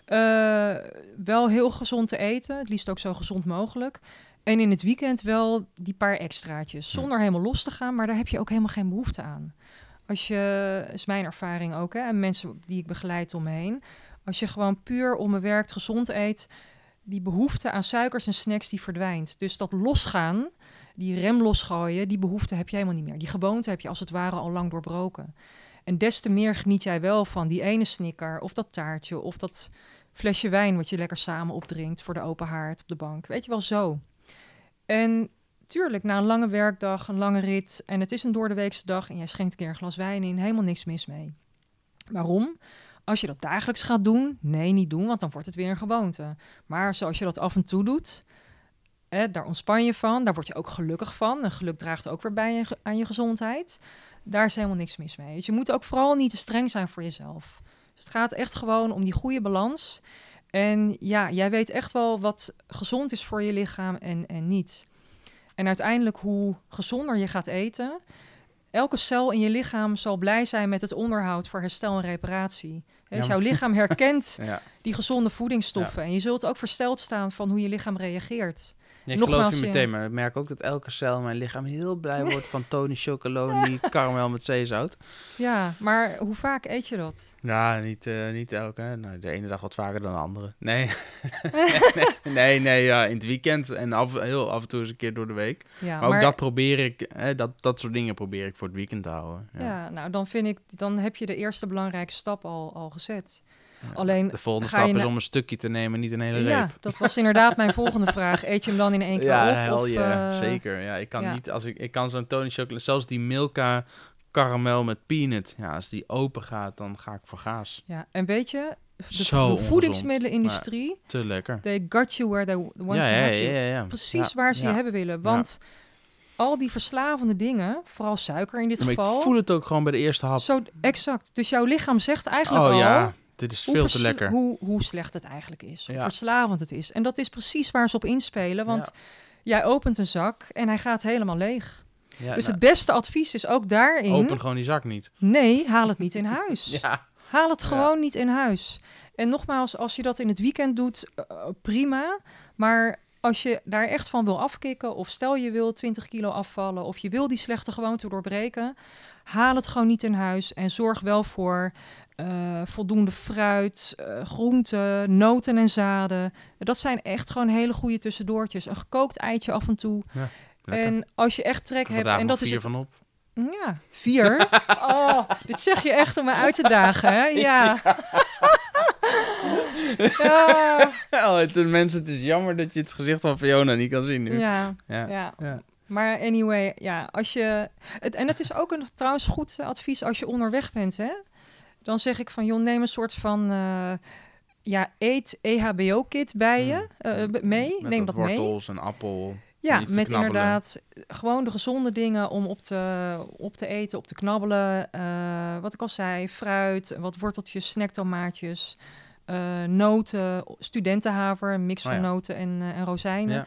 ja. Eh, wel heel gezond te eten, het liefst ook zo gezond mogelijk. En in het weekend wel die paar extraatjes, zonder helemaal los te gaan, maar daar heb je ook helemaal geen behoefte aan. Als je, is mijn ervaring ook, hè, en mensen die ik begeleid om me heen, als je gewoon puur onbewerkt gezond eet, die behoefte aan suikers en snacks die verdwijnt. Dus dat losgaan, die rem losgooien, die behoefte heb je helemaal niet meer. Die gewoonte heb je als het ware al lang doorbroken. En des te meer geniet jij wel van die ene snicker of dat taartje of dat flesje wijn wat je lekker samen opdrinkt voor de open haard op de bank. Weet je wel zo. En tuurlijk, na een lange werkdag, een lange rit en het is een doordeweekse dag en jij schenkt een keer een glas wijn in, helemaal niks mis mee. Waarom? Als je dat dagelijks gaat doen, nee, niet doen, want dan wordt het weer een gewoonte. Maar zoals je dat af en toe doet, daar ontspan je van, daar word je ook gelukkig van. En geluk draagt ook weer bij aan je gezondheid. Daar is helemaal niks mis mee. Dus je moet ook vooral niet te streng zijn voor jezelf. Dus het gaat echt gewoon om die goede balans. En ja, jij weet echt wel wat gezond is voor je lichaam en, en niet. En uiteindelijk, hoe gezonder je gaat eten, elke cel in je lichaam zal blij zijn met het onderhoud voor herstel en reparatie. Dus jouw lichaam herkent (laughs) Ja. die gezonde voedingsstoffen. En je zult ook versteld staan van hoe je lichaam reageert. Ik Nogmaals, geloof je meteen, maar ik merk ook dat elke cel in mijn lichaam heel blij wordt van (laughs) Tony Chocoloni karamel met zeezout. Ja, maar hoe vaak eet je dat? Ja, niet, eh, niet elke. Nou, de ene dag wat vaker dan de andere. (laughs) Nee, nee, nee, nee, ja, in het weekend en af, heel af en toe eens een keer door de week. Ja, Maar ook dat probeer ik, hè, dat, dat soort dingen probeer ik voor het weekend te houden. Ja. ja. nou dan vind ik, dan heb je de eerste belangrijke stap al, al gezet. Ja. Alleen de volgende stap is om een stukje te nemen, niet een hele Ja, reep. dat was inderdaad mijn volgende vraag. Eet je hem dan in één (laughs) keer Ja, op? yeah, eh, zeker. Ja, ik kan ja. niet, als ik, ik kan zo'n Tony Chocolate, zelfs die Milka karamel met peanut. Ja, als die open gaat, dan ga ik voor gaas. Ja, en weet je, de, Zo de voedingsmiddelenindustrie, Te lekker. they got you where they want Ja, to ja, have ja, you. ja, ja. Precies Ja, waar ze ja. je hebben willen. Want al die verslavende dingen, vooral suiker in dit Ja, maar geval, ik voel het ook gewoon bij de eerste hap. zo exact. Dus jouw lichaam zegt eigenlijk Oh al ja, dit is hoe, veel te lekker. Hoe, hoe slecht het eigenlijk is. Hoe Ja. verslavend het is. En dat is precies waar ze op inspelen. Want Ja. jij opent een zak en hij gaat helemaal leeg. Ja, dus nou, het beste advies is ook daarin... open gewoon die zak niet. Nee, haal het niet in (laughs) huis. Ja, Haal het gewoon niet in huis. En nogmaals, als je dat in het weekend doet, eh, prima. Maar als je daar echt van wil afkicken, of stel je wil 20 kilo afvallen, of je wil die slechte gewoonte doorbreken, haal het gewoon niet in huis. En zorg wel voor eh, voldoende fruit, eh, groenten, noten en zaden. Dat zijn echt gewoon hele goede tussendoortjes. Een gekookt eitje af en toe. lekker. En als je echt trek hebt, en dat is vier het van op. ja, vier. (laughs) Oh, dit zeg je echt om me uit te dagen, hè? Ja. (laughs) Ja, Oh, het, mensen, het is jammer dat je het gezicht van Fiona niet kan zien nu. ja, Ja. ja. Ja. Maar anyway, ja, als je... Het, en het is ook een trouwens goed advies als je onderweg bent, hè? Dan zeg ik van, joh, neem een soort van... eh, ja, eet EHBO-kit bij je eh, b- mee. Met neem dat mee. wortels en appel. Ja, met inderdaad gewoon de gezonde dingen om op te, op te eten, op te knabbelen. Eh, wat ik al zei, fruit, wat worteltjes, snacktomaatjes, eh, noten, studentenhaver, een mix Oh van ja. noten en, en rozijnen. Ja.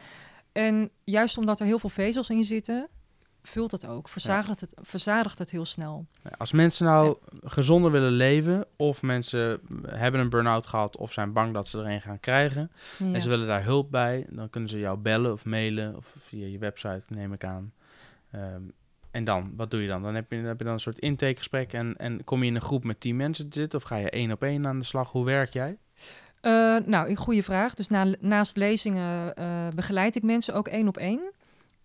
En juist omdat er heel veel vezels in zitten, vult het ook, verzadigt, het, verzadigt het heel snel. Als mensen nou gezonder willen leven, of mensen hebben een burn-out gehad, of zijn bang dat ze er een gaan krijgen, Ja. en ze willen daar hulp bij, dan kunnen ze jou bellen of mailen, of via je website, neem ik aan. Ehm, En dan, wat doe je dan? Dan heb je, dan heb je dan een soort intakegesprek en, en kom je in een groep met tien mensen te zitten of ga je één op één aan de slag? Hoe werk jij? Uh, nou, een goede vraag. Dus na, naast lezingen uh, begeleid ik mensen ook één op één.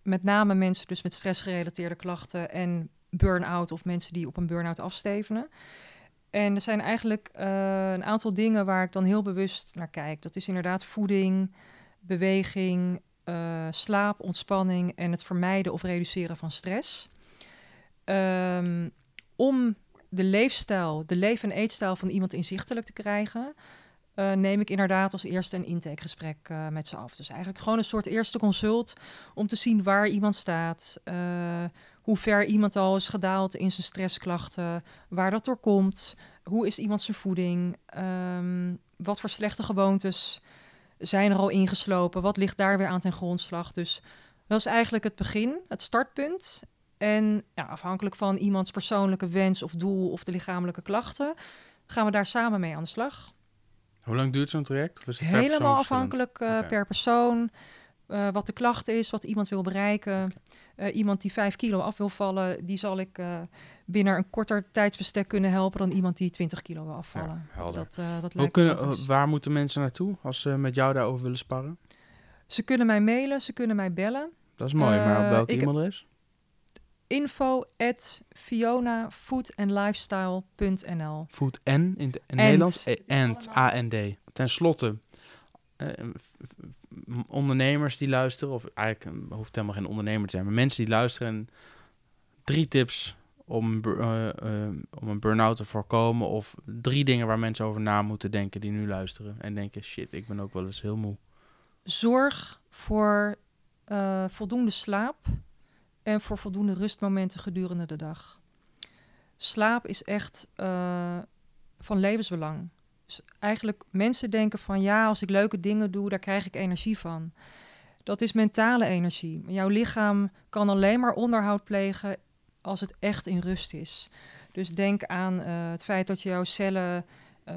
Met name mensen dus met stressgerelateerde klachten en burn-out of mensen die op een burn-out afstevenen. En er zijn eigenlijk uh, een aantal dingen waar ik dan heel bewust naar kijk. Dat is inderdaad voeding, beweging, slaap, ontspanning en het vermijden of reduceren van stress. Um, om de leefstijl, de leef- en eetstijl van iemand inzichtelijk te krijgen, uh, neem ik inderdaad als eerste een intakegesprek uh, met ze af. Dus eigenlijk gewoon een soort eerste consult om te zien waar iemand staat, uh, hoe ver iemand al is gedaald in zijn stressklachten, waar dat door komt, hoe is iemand zijn voeding, um, wat voor slechte gewoontes zijn er al ingeslopen, wat ligt daar weer aan ten grondslag. Dus dat is eigenlijk het begin, het startpunt. En ja, afhankelijk van iemands persoonlijke wens of doel of de lichamelijke klachten, gaan we daar samen mee aan de slag. Hoe lang duurt zo'n traject? Helemaal afhankelijk per persoon. Uh, wat de klacht is, wat iemand wil bereiken. Uh, iemand die 5 kilo af wil vallen, die zal ik binnen een korter tijdsbestek kunnen helpen dan iemand die 20 kilo wil afvallen. Ja, dat, dat Hoe kunnen, waar moeten mensen naartoe als ze met jou daarover willen sparren? Ze kunnen mij mailen, ze kunnen mij bellen. Dat is mooi, maar op welke e-mailadres? Info at fionafoodandlifestyle.nl Food en in het Nederlands? En A-N-D. Ten slotte, uh, ondernemers die luisteren, of eigenlijk hoeft helemaal geen ondernemer te zijn, maar mensen die luisteren, drie tips om, uh, uh, om een burn-out te voorkomen, of drie dingen waar mensen over na moeten denken die nu luisteren en denken, shit, ik ben ook wel eens heel moe. Zorg voor voldoende slaap en voor voldoende rustmomenten gedurende de dag. Slaap is echt uh, van levensbelang. Dus eigenlijk mensen denken van ja, als ik leuke dingen doe, daar krijg ik energie van. Dat is mentale energie. Jouw lichaam kan alleen maar onderhoud plegen als het echt in rust is. Dus denk aan uh, het feit dat jouw cellen uh,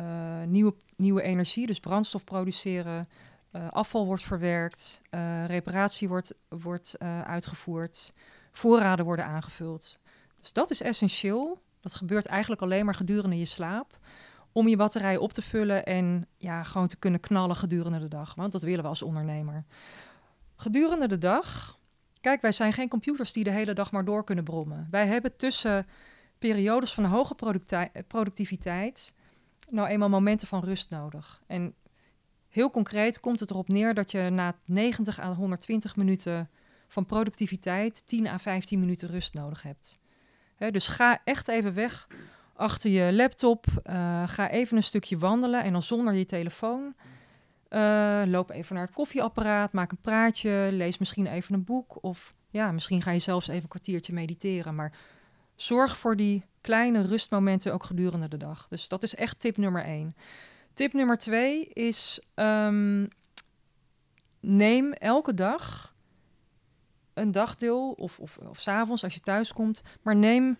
nieuwe, nieuwe energie, dus brandstof produceren, uh, afval wordt verwerkt, reparatie wordt, wordt uitgevoerd voorraden worden aangevuld. Dus dat is essentieel. Dat gebeurt eigenlijk alleen maar gedurende je slaap. Om je batterij op te vullen en ja, gewoon te kunnen knallen gedurende de dag. Want dat willen we als ondernemer. Gedurende de dag. Kijk, wij zijn geen computers die de hele dag maar door kunnen brommen. Wij hebben tussen periodes van hoge productiviteit. nou eenmaal momenten van rust nodig. En heel concreet komt het erop neer dat je na 90 à 120 minuten van productiviteit 10 à 15 minuten rust nodig hebt. Dus ga echt even weg achter je laptop. Uh, ga even een stukje wandelen en dan zonder je telefoon. Uh, loop even naar het koffieapparaat, maak een praatje, lees misschien even een boek. Of ja, misschien ga je zelfs even een kwartiertje mediteren. Maar zorg voor die kleine rustmomenten ook gedurende de dag. Dus dat is echt tip nummer één. Tip nummer twee is: um, neem elke dag een dagdeel of, of, of s avonds als je thuis komt, maar neem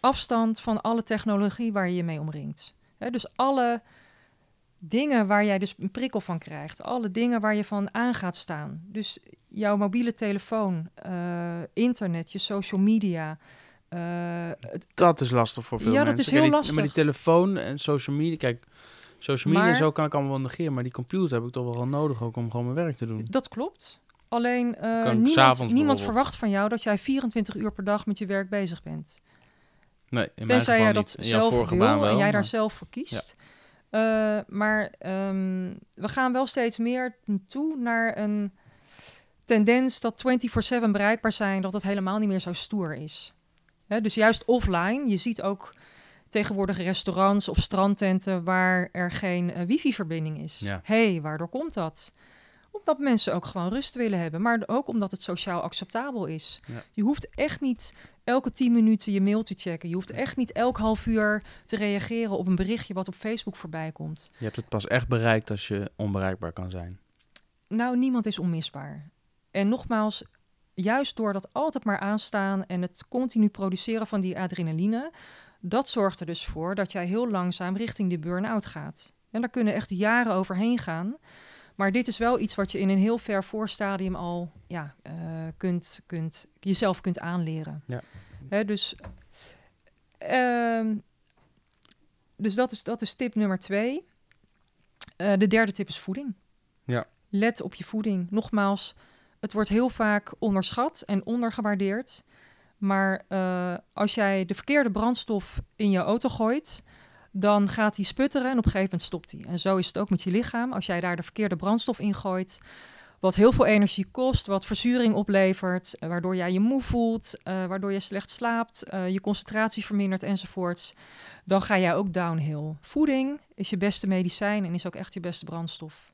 afstand van alle technologie waar je je mee omringt. dus alle dingen waar jij dus een prikkel van krijgt, alle dingen waar je van aan gaat staan. Dus jouw mobiele telefoon, uh, internet, je social media. Uh, dat is lastig voor veel ja, mensen. dat is heel lastig. Maar die telefoon en social media, kijk, social media maar, en zo kan ik allemaal wel negeren, maar die computer heb ik toch wel nodig ook om gewoon mijn werk te doen. Dat klopt. Alleen uh, niemand, niemand verwacht van jou dat jij 24 uur per dag met je werk bezig bent. Nee, in Tenzij jij dat zelf wil wel, en jij maar... daar zelf voor kiest. Ja. Uh, maar um, we gaan wel steeds meer toe naar een tendens dat 24-7 bereikbaar zijn, dat het helemaal niet meer zo stoer is. Hè, dus juist offline, je ziet ook tegenwoordig restaurants of strandtenten waar er geen uh, wifi-verbinding is. Ja. hey, waardoor komt dat? Omdat mensen ook gewoon rust willen hebben, maar ook omdat het sociaal acceptabel is. Ja. Je hoeft echt niet elke tien minuten je mail te checken. Je hoeft echt niet elk half uur te reageren op een berichtje wat op Facebook voorbij komt. Je hebt het pas echt bereikt als je onbereikbaar kan zijn. Nou, niemand is onmisbaar. En nogmaals, juist door dat altijd maar aanstaan en het continu produceren van die adrenaline, dat zorgt er dus voor dat jij heel langzaam richting de burn-out gaat. En daar kunnen echt jaren overheen gaan. Maar dit is wel iets wat je in een heel ver voorstadium al ja, uh, kunt, kunt, jezelf kunt aanleren. Ja. Hè, dus ehm, dus dat, is, dat is tip nummer twee. Eh, de derde tip is voeding. Ja. Let op je voeding. Nogmaals, het wordt heel vaak onderschat en ondergewaardeerd. Maar eh, als jij de verkeerde brandstof in je auto gooit, dan gaat hij sputteren en op een gegeven moment stopt hij. En zo is het ook met je lichaam. Als jij daar de verkeerde brandstof in gooit, wat heel veel energie kost, wat verzuring oplevert, eh, waardoor jij je moe voelt, uh, waardoor je slecht slaapt, je concentratie vermindert enzovoorts, dan ga jij ook downhill. Voeding is je beste medicijn en is ook echt je beste brandstof.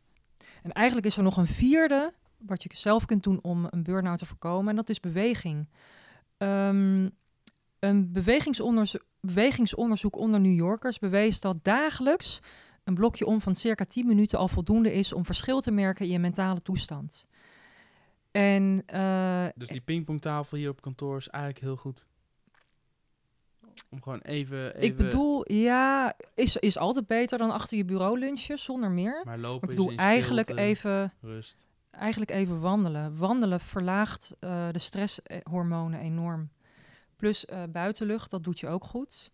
En eigenlijk is er nog een vierde wat je zelf kunt doen om een burn-out te voorkomen, en dat is beweging. Um, een bewegingsonderzoek, bewegingsonderzoek onder New Yorkers bewees dat dagelijks een blokje om van circa 10 minuten al voldoende is om verschil te merken in je mentale toestand. En, uh, dus die pingpongtafel hier op kantoor is eigenlijk heel goed. Om gewoon even. even... Ik bedoel, ja, is, is altijd beter dan achter je bureau lunchen, zonder meer. Maar lopen maar ik bedoel, is eigenlijk stilte, even. Rust. Eigenlijk even wandelen. Wandelen verlaagt uh, de stresshormonen enorm. Plus uh, buitenlucht, dat doet je ook goed.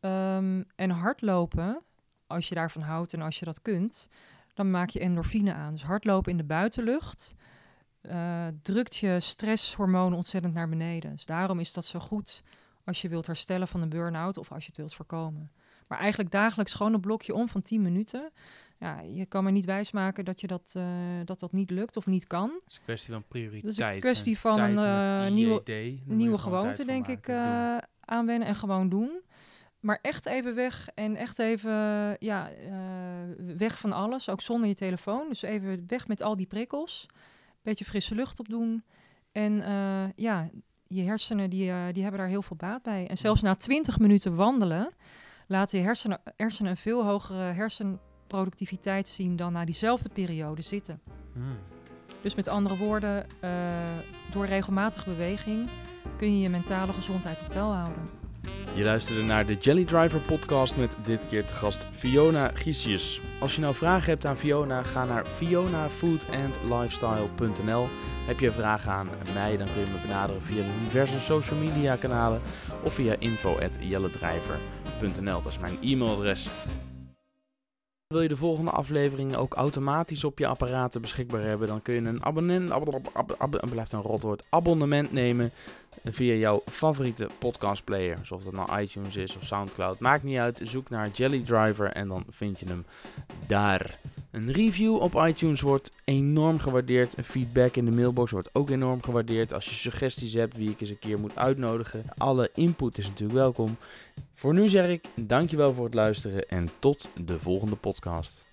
Um, en hardlopen, als je daarvan houdt en als je dat kunt, dan maak je endorfine aan. Dus hardlopen in de buitenlucht uh, drukt je stresshormonen ontzettend naar beneden. Dus daarom is dat zo goed als je wilt herstellen van een burn-out of als je het wilt voorkomen. Maar eigenlijk dagelijks gewoon een blokje om van 10 minuten. Ja, je kan me niet wijsmaken dat je dat, uh, dat, dat niet lukt of niet kan. Het is een kwestie van prioriteit. Het is een kwestie van een uh, nieuwe, IED, nieuwe gewoonte, denk ik, uh, aanwennen en gewoon doen. Maar echt even weg en echt even ja, weg van alles, ook zonder je telefoon. Dus even weg met al die prikkels. Beetje frisse lucht opdoen. En ja, je hersenen die, die hebben daar heel veel baat bij. En zelfs na 20 minuten wandelen laten je hersenen, hersenen een veel hogere hersenproductiviteit zien dan na diezelfde periode zitten. Hmm. Dus met andere woorden, door regelmatige beweging kun je je mentale gezondheid op peil houden. Je luisterde naar de Jelly Driver podcast met dit keer te gast Fiona Giesius. Als je nou vragen hebt aan Fiona, ga naar fionafoodandlifestyle.nl. Heb je vragen aan mij, dan kun je me benaderen via de diverse social media kanalen of via info.jelledriver.nl. Dat is mijn e-mailadres. Wil je de volgende afleveringen ook automatisch op je apparaten beschikbaar hebben, dan kun je een abonnement, ab, ab, ab, blijft een rotwoord, abonnement nemen via jouw favoriete podcastplayer. Zoals dat nou iTunes is of Soundcloud. Maakt niet uit, zoek naar Jelly Driver en dan vind je hem daar. Een review op iTunes wordt enorm gewaardeerd. Feedback in de mailbox wordt ook enorm gewaardeerd. Als je suggesties hebt wie ik eens een keer moet uitnodigen. Alle input is natuurlijk welkom. Voor nu zeg ik dankjewel voor het luisteren en tot de volgende podcast.